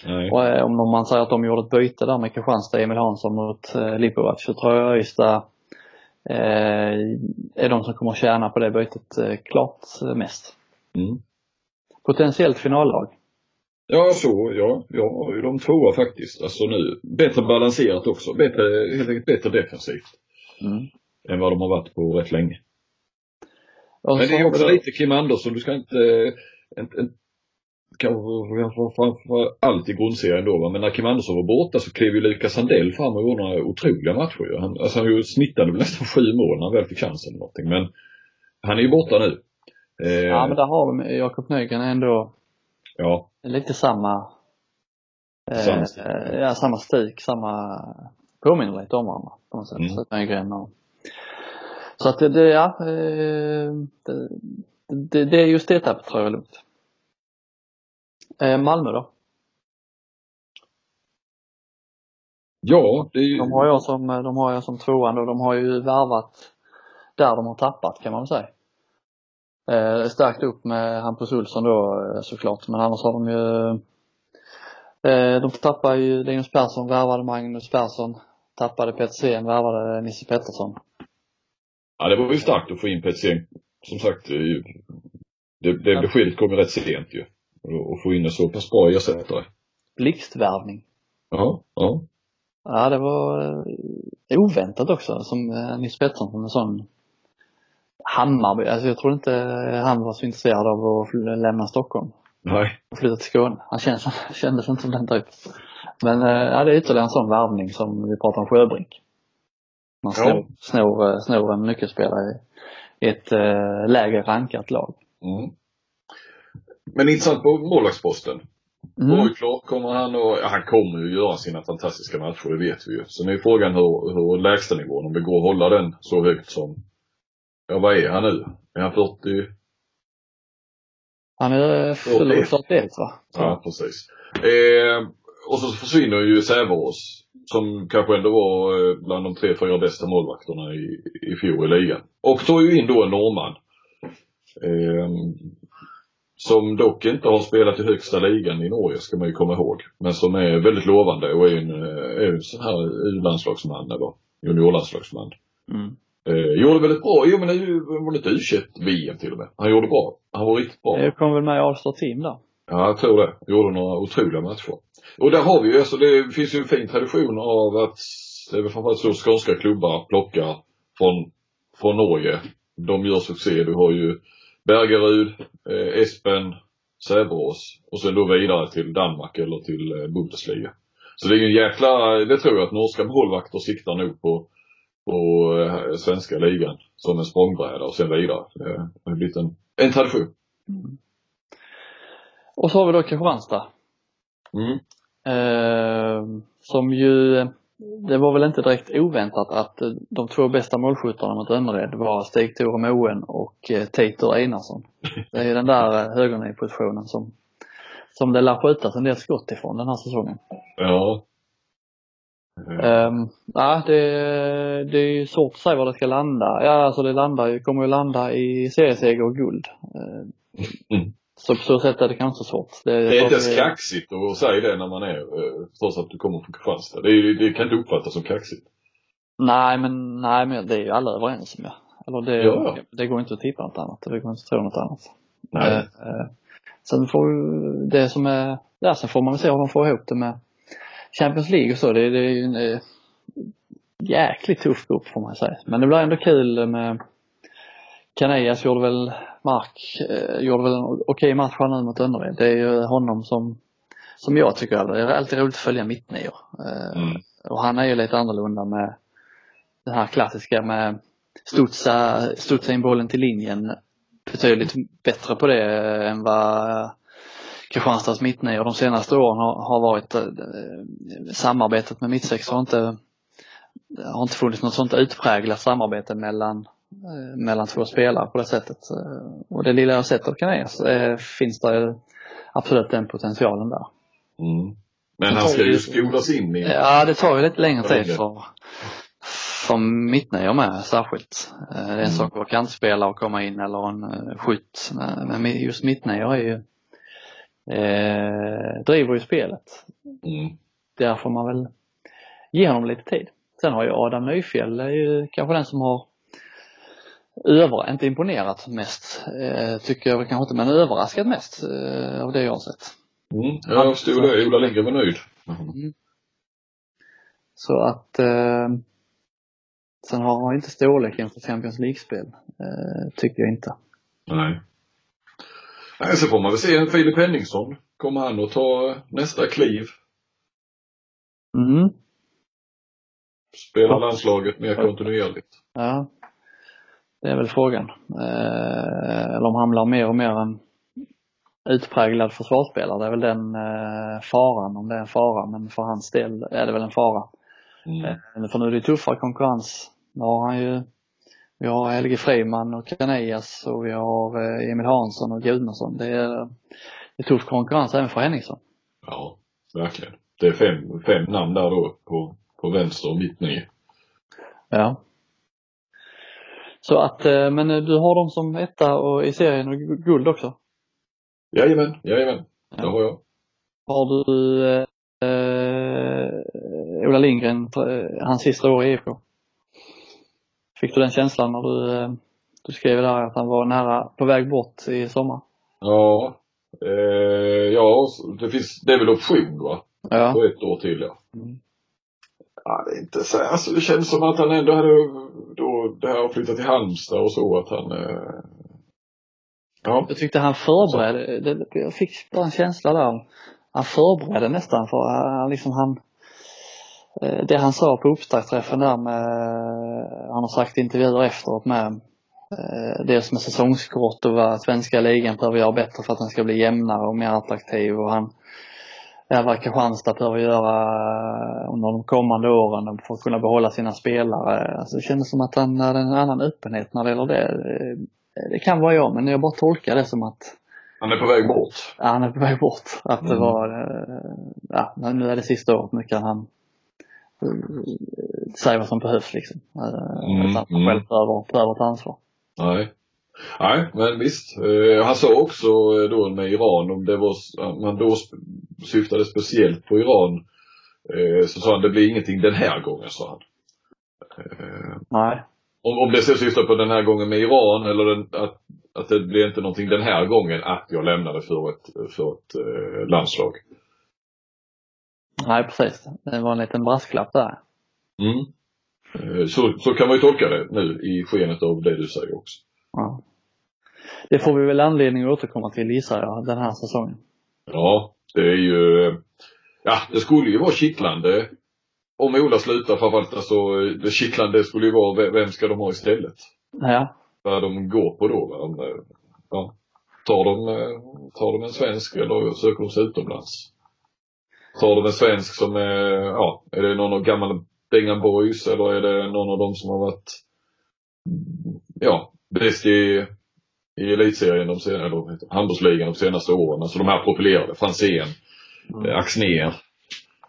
Nej. Och eh, om man säger att de gjorde ett byte där med Kristianstad, Emil Hansson mot eh, Lipovac, så tror jag Ystad eh, är de som kommer tjäna på det bytet eh, klart mest. Mm. potentiellt finallag. Ja, så, ja. Jag har ju de tvåa faktiskt. Alltså nu, bättre balanserat också. Bättre, helt enkelt bättre defensivt. Mm. Än vad de har varit på rätt länge. Och Men det är också då- lite Kim Andersson, du ska inte, inte, inte allt i grundserien då va? men när Kim Andersson var borta så klev ju Lukas Sandell fram och gjorde några otroliga matcher ju. Han, alltså han snittade väl nästan sju mål när han väl fick chansen eller någonting. Men han är ju borta nu. Eh, Ja, men där har de, Jakob Nygren ändå ja, lite samma, eh, Samma stuk. eh, ja, samma stuk, samma, påminner lite om varandra på något sätt. Mm. Så Nygren och, så att det, ja, eh, det, det, det är just det etappet tror jag. Eh, Malmö då? ja det är ju, De har jag som, de har jag som tvåan och de har ju värvat där de har tappat kan man säga. Eh, stärkt upp med Hampus Olsson då eh, såklart, men annars har de ju eh, de tappade ju Linus Persson, värvade Magnus Persson, tappade Petersen, värvade Nisse Pettersson. ja, det var ju starkt att få in Petzén. Som sagt, det, det beskedet kom ju rätt sent ju. Och få in en så pass bra ersättare. Blixtvärvning. Ja, ja. Ja, det var eh, oväntat också som eh, Nisse Pettersson som en sån Hammarby, alltså jag tror inte han var så intresserad av att lämna Stockholm. Nej. och flyttat till Skåne. Han känns, *laughs* kändes inte som den typen. Men eh, ja, det är ytterligare en sån värvning som vi pratar om Sjöbrink. Man Ja. snor, snor, eh, snor en nyckelspelare i ett eh, lägre rankat lag. Mm. Men intressant på målvaktsposten. Mm. Borgklart kommer han och, ja, han kommer ju göra sina fantastiska matcher, det vet vi ju. Sen är frågan hur, hur lägstanivån, om det går att hålla den så högt som, ja vad är han nu? Är han 40? Han är Okej. av 41 va? Ja, precis. Eh, och så försvinner ju Säveås, som kanske ändå var eh, bland de tre, fyra bästa målvakterna i, i fjol i ligan. Och tar ju in då en norrman. Eh, som dock inte har spelat i högsta ligan i Norge, ska man ju komma ihåg. Men som är väldigt lovande och är en, eh, är en sån här U-landslagsman eller juniorlandslagsman. Mm. Eh, gjorde väldigt bra, jo men ju- var inte u VM till och med. Han gjorde bra. Han var riktigt bra. Jag kom väl med i All-Star Team där. Ja, jag tror det. Gjorde några otroliga matcher. Och där har vi ju, alltså det finns ju en fin tradition av att det är framförallt så skånska klubbar plockar från, från Norge. De gör succé. Du har ju Bergerud, eh, Espen, Säveås och sen då vidare till Danmark eller till eh, Bundesliga. Så det är ju en jäkla, det tror jag att norska målvakter siktar nog på, på eh, svenska ligan som en språngbräda och sen vidare. Det har blivit en, en tradition. Och så har vi då Kristianstad. Mm. Eh, som ju, det var väl inte direkt oväntat att eh, de två bästa målskyttarna mot Önnered var Stig-Tore Moen och eh, Teitur Einarsson. Det är ju den där eh, högernipositionen som, som det lär skjutas en del skott ifrån den här säsongen. Ja. Um, ja, det, det är ju svårt att säga var det ska landa. Ja, alltså det landar ju, kommer ju landa i serieseger och guld. Eh, Mm. Så på så sätt är det kanske svårt. Det, Det är inte ens kaxigt att säga det när man är, eh, trots att du kommer från Kristianstad. Det, det kan inte uppfattas som kaxigt. Nej men, nej men det är ju alla överens om ja. Eller det, Ja. det går inte att tippa något annat. Det går inte att tro något annat. Nej. Eh, eh, sen får det som är, ja sen får man väl se hur de får ihop det med Champions League och så. Det, det är ju en eh, jäkligt tuff grupp får man säga. Men det blir ändå kul med Canellas gjorde väl Mark, eh, gjorde väl en okej match här nu mot Önnered. Det är ju honom som, som jag tycker, det är alltid roligt att följa mittnior. Eh, Mm. och han är ju lite annorlunda med det här klassiska med studsa, studsa in bollen till linjen. Betydligt bättre på det än vad Kristianstads mittnior de senaste åren har, har varit. Eh, samarbetet med mittsexor har inte, har inte funnits något sånt utpräglat samarbete mellan mellan två spelare på det sättet. Eh, Och det lilla jag sett av Canellas eh, finns det ju absolut den potentialen där. Mm. Men han ska ju skolas in i... Ja, det tar ju lite längre tid för, för mittnior med särskilt. Eh, Det är en Mm. sak att vara kantspelare och komma in eller en eh, skytt. Men men just mittnior är ju, eh, driver ju spelet. Mm. Där får man väl ge honom lite tid. Sen har ju Adam Nyfjäll är ju kanske den som har över, inte imponerat mest, eh, tycker jag kanske inte, men överraskat mest eh, av det jag har sett. Mm. Jag förstod det. Ola Lindgren var nöjd. Mm. Så att eh, sen har han inte storleken för Champions League-spel, eh, tycker jag inte. Nej. Nej, så får man väl se en Filip Henningsson. Kommer han att ta nästa kliv? Mm. Spela landslaget mer kontinuerligt? Ja, det är väl frågan. Eh, eller om han blir mer och mer en utpräglad försvarsspelare. Det är väl den eh, faran, om det är en fara. Men för hans del är det väl en fara. Mm. Eh, för nu är det tuffare konkurrens. Nu har han ju, vi har Helge Friman och Canellas och vi har Emil Hansson och Gudmundsson. Det är, det är tuff konkurrens även för Henningsson. Ja, verkligen. Det är fem, fem namn där då på, på vänster och mitt ner. Ja. Så att, eh, men eh, du har dem som etta och i serien och gu- guld också? Jajamän, jajamän. Det har jag. Har du eh, eh, Ola Lindgren, hans sista år i IFK? Fick du den känslan när du, du skrev där att han var nära på väg bort i sommar? Ja. Eh, ja, det finns, det är väl option va? Ja. På ett år till ja. Mm. Ja, det är inte så, alltså det känns som att han ändå hade då, det här att flytta till Halmstad och så att han, eh, ja. Jag tyckte han förberedde, det, jag fick bara en känsla där. Han förberedde nästan för han liksom han eh, det han sa på upptaktsträffen där med, han har sagt i intervjuer efteråt med eh, dels med säsongskort och vad svenska ligan behöver göra bättre för att den ska bli jämnare och mer attraktiv och han ja, vad Kristianstad behöver göra eh, under de kommande åren för att kunna behålla sina spelare. Alltså det kändes som att han hade en annan öppenhet när det gäller det. Eh, Det kan vara jag, men jag bara tolkar det som att Han är på väg bort. ja, han är på väg bort. Att det Mm. var, eh, ja, nu är det sista året, nu kan han säga vad som behövs liksom. Mm, Utan att han mm. själv behöver, behöver ta ansvar. Nej. Nej, men visst. Eh, han sa också eh, då med Iran, om det var, man då syftade speciellt på Iran, eh, så sa han det blir ingenting den här gången, sa han. Eh, Nej. om, om det så syftar på den här gången med Iran eller den, att, att det blir inte någonting den här gången att jag lämnade för ett, för ett eh, landslag. Nej, precis. Det var en liten brasklapp där. Mm. Så, så kan man ju tolka det nu i skenet av det du säger också. Ja. Det får vi väl anledning att återkomma till gissar jag, den här säsongen. Ja, det är ju, ja det skulle ju vara kittlande om Ola slutar framförallt alltså det kittlande skulle ju vara ve- vem ska de ha istället? Ja. Vad de går på då. Ja. Tar de, tar de en svensk eller söker de sig utomlands? Tar de en svensk som är, ja, är det någon av gamla Bengan Boys eller är det någon av dem som har varit, ja, bäst i, i elitserien de senaste, eller handbollsligan de senaste åren. Alltså de här profilerade, Franzén, Mm. eh, Axnér,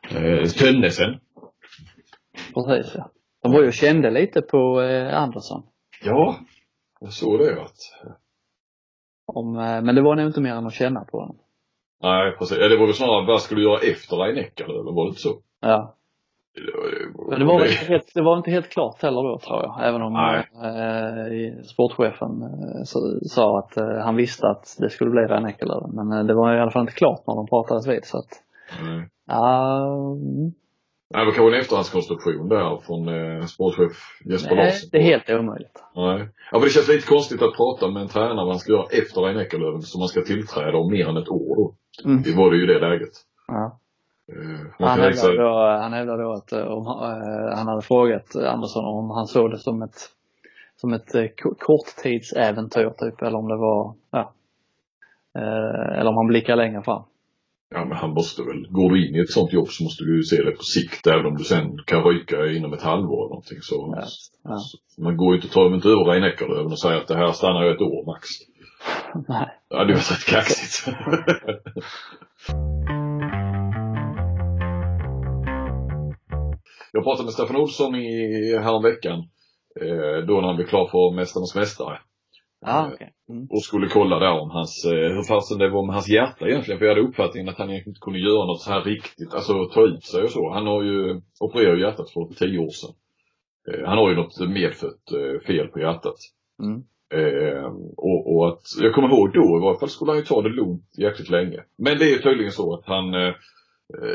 eh, Tönnesen. Precis ja. De var ju och kände lite på eh, Andersson. Ja, jag såg det att, Om, eh, men det var nog inte mer än att känna på honom. nej precis. Ja, det var väl snarare vad skulle du göra efter Rein Eckerlöf, var det inte så? Ja. Men det var, väl inte helt, det var inte helt klart heller då tror jag. Även om Nej. eh, sportchefen eh, sa att eh, han visste att det skulle bli Reine Eckerlöf. Men eh, det var i alla fall inte klart när de pratades vid så att Nej. mm, Nej, det var kanske en efterhandskonstruktion där från eh, sportchef Jesper nej, Larsson. det är helt omöjligt. Nej. Ja, för det känns lite konstigt att prata med en tränare han ska göra efter Rein Eckerlöf som man ska tillträda om mer än ett år då. Mm. Det var det ju det läget. Ja. Eh, Han hävdade då, han hävdade då att eh, om, eh, han hade frågat Andersson om han såg det som ett, som ett ko- korttidsäventyr typ eller om det var, ja. Eller om han blickar längre fram. ja men han måste väl, går du in i ett sånt jobb så måste du ju se det på sikt även om du sen kan ryka inom ett halvår eller någonting så. Ja. Ja. så man går ju inte, tar inte över Rein Eckerlöf och säger att det här stannar ju ett år max. *laughs* Nej. Ja, det var rätt kaxigt. *laughs* Jag pratade med Stefan Olsson i, häromveckan. Eh, då när han blev klar för Mästarnas Mästare. Ja, okej. Mm. Och skulle kolla där om hans, eh, hur fasen det var med hans hjärta egentligen. För jag hade uppfattningen att han egentligen inte kunde göra något så här riktigt, alltså ta ut sig och så. Han har ju opererat hjärtat för tio år sedan. Eh, han har ju något medfött eh, fel på hjärtat. Mm. Eh, och, och, att, jag kommer ihåg då i varje fall skulle han ju ta det lugnt jäkligt länge. Men det är tydligen så att han, eh,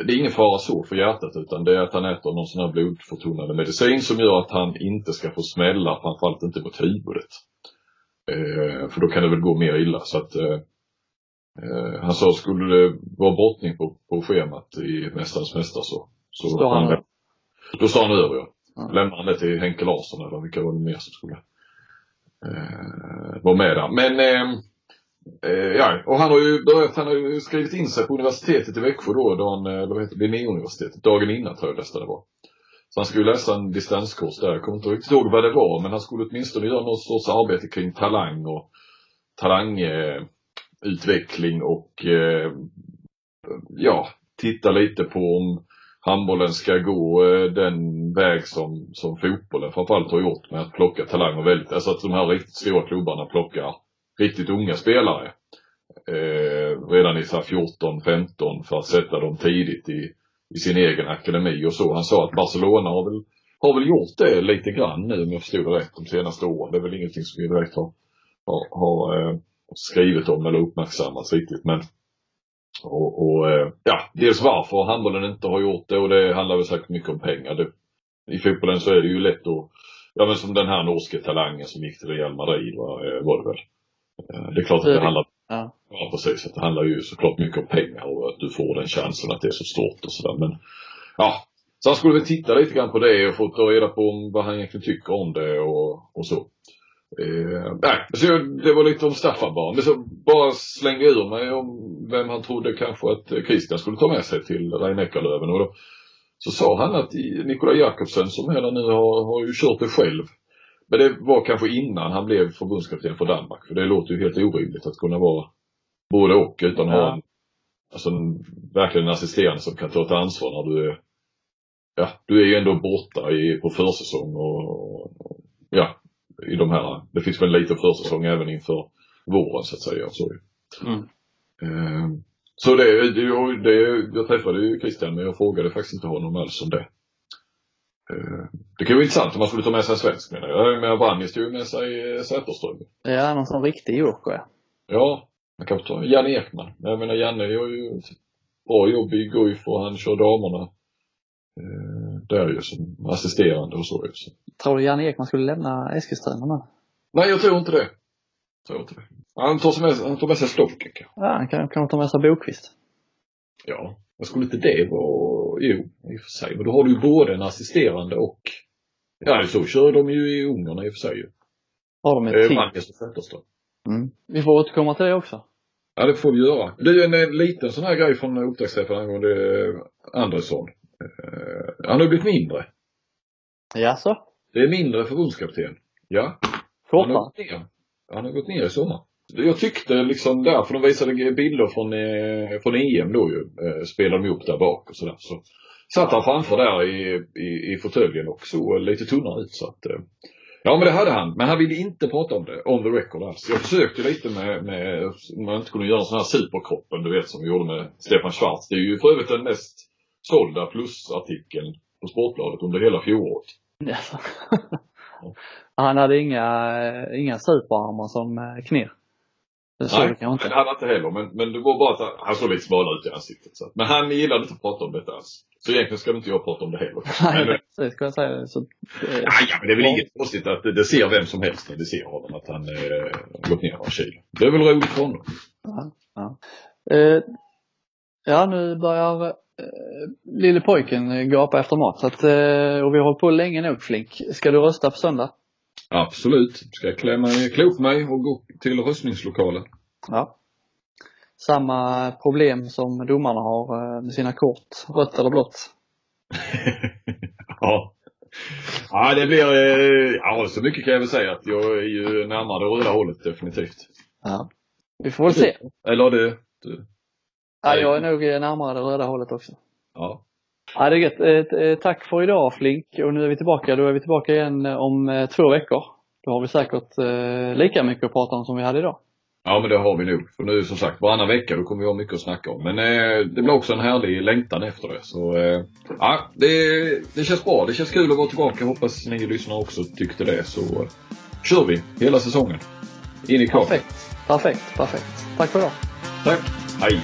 det är ingen fara så för hjärtat utan det är att han äter någon sån här blodförtunnande medicin som gör att han inte ska få smälla, framförallt inte mot huvudet. Eh, för då kan det väl gå mer illa så att eh, eh han sa skulle det vara brottning på, på schemat i Mästarens Mästare så, så Står han över? då står han över ja. Ja. Lämnar han det till Henke Larsson eller vilka var det mer som skulle eh, vara med där. Men eh, ja, och han har ju börjat, han har ju skrivit in sig på universitetet i Växjö då, dagen, eh, eller vad heter det, Linnéuniversitetet, dagen innan tror jag nästan det var. Så han skulle läsa en distanskurs där, jag kommer inte riktigt ihåg vad det var, men han skulle åtminstone göra någon sorts arbete kring talang och talangutveckling och eh, ja, titta lite på om handbollen ska gå eh, den väg som, som fotbollen framförallt har gjort med att plocka talanger väldigt, alltså att de här riktigt stora klubbarna plockar riktigt unga spelare. Eh, redan i 14, 15 för att sätta dem tidigt i, i sin egen akademi och så. Han sa att Barcelona har väl, har väl gjort det lite grann nu om jag förstod det rätt de senaste åren. Det är väl ingenting som vi direkt har, har, har eh, skrivit om eller uppmärksammats riktigt men och, och eh, ja, dels varför handbollen inte har gjort det och det handlar väl säkert mycket om pengar. Det, I fotbollen så är det ju lätt att, ja men som den här norske talangen som gick till Real Madrid var, eh, var det väl. Eh, Det är klart att det handlar, Ja. ja precis, att det handlar ju såklart mycket om pengar och att du får den chansen att det är så stort och sådär men ja. Så han skulle väl titta lite grann på det och få ta reda på vad han egentligen tycker om det och, och så. Eh, nej, så det var lite om Staffan bara. Men så bara slängde jag ur mig om vem han trodde kanske att Christian skulle ta med sig till rhein Eckerlöven. Och då så sa han att Nikolaj Jakobsen som där nu har, har ju kört det själv. Men det var kanske innan han blev förbundskapten för Danmark. För det låter ju helt orimligt att kunna vara både och utan att ha Ja. en, alltså en, verkligen en assisterande som kan ta ett ansvar när du är, ja, du är ju ändå borta i, på försäsong och, och ja, i de här, det finns väl lite försäsong även inför våren så att säga. Så. Mm. Eh, så det, det, det, jag träffade ju Christian men jag frågade faktiskt inte honom alls om det. Eh, det kan ju vara intressant om man skulle ta med sig en svensk menar jag. Jag menar Vranjes tog ju med sig eh, Zetterström. Ja, någon sån riktig joker ja. Ja, man kan ta Janne Ekman. Men jag menar Janne gör ju ett bra jobb i Guif och han kör damerna. Eh, där ju som assisterande och så. Så. Tror du Janne Ekman skulle lämna Eskilstuna nu? Nej, jag tror inte det. Jag tror inte det. Han tar, med, han tar med sig Stocken. Ja, han kan, kan ta med sig Bokvist. Ja. Men skulle inte det vara, jo, i och för sig. Men då har du ju både en assisterande och, ja så kör de ju i Ungern i och för sig ju. Har de ett Eh, och Zetterström. Mm. Vi får återkomma till det också. Ja, det får vi göra. Du, en, en liten sån här grej från upptaktsträffen angående eh, Andersson. Eh, han har blivit mindre. Jaså? Det är mindre förbundskapten. Ja. Han har Fortfarande? gått ner. Han har gått ner i sommar. Jag tyckte liksom där, för de visade bilder från, eh, från EM då ju, eh, spelade de upp där bak och sådär. Så satt han framför där i, i, i fåtöljen och såg lite tunnare ut så att eh, Ja men det hade han, men han ville inte prata om det, on the record alls. Jag försökte lite med, med om man inte kunde göra en sån här superkroppen du vet som vi gjorde med Stefan Schwarz. Det är ju för övrigt den mest sålda plusartikeln på Sportbladet under hela fjolåret. *laughs* Han hade inga, inga superarmar som eh, knep? Det såg Nej, du kanske det inte? hade han inte heller. Men, men det var bara att han, han såg lite smal ut i ansiktet. Så. Men han gillade inte att prata om detta alls. Så egentligen ska inte jag prata om det heller. *laughs* Nej, men, det ska jag säga. Så, eh, ja, ja, men det är väl inget konstigt att det, det ser vem som helst när det ser honom att han eh, gått ner några kilo. Det är väl roligt för honom. Eh, ja, nu börjar eh, lille pojken gapa efter mat. Så att, eh, och vi har hållit på länge nog Flink. Ska du rösta på söndag? Absolut. Ska jag klä mig, klä upp mig och gå till röstningslokalen. Ja. Samma problem som domarna har eh, med sina kort, rött eller blått. *laughs* ja. Ja, det blir, eh, ja så mycket kan jag väl säga att jag är ju närmare det röda hållet definitivt. Ja. Vi får väl se. Eller det, du, Ja, jag är nog eh, närmare det röda hållet också. ja. Ja, det är gött. Eh, eh, Tack för idag Flink. Och nu är vi tillbaka. Då är vi tillbaka igen eh, om två veckor. Då har vi säkert lika mycket att prata om som vi hade idag. Ja men det har vi nog. För nu som sagt varannan vecka då kommer vi ha mycket att snacka om. Men eh, det blir också en härlig längtan efter det. Så eh, ja, det, det känns bra. Det känns kul att vara tillbaka. Hoppas ni lyssnare också tyckte det. Så kör vi hela säsongen. In i kvalet. Perfekt, perfekt, perfekt. Tack för idag. Tack. Hej.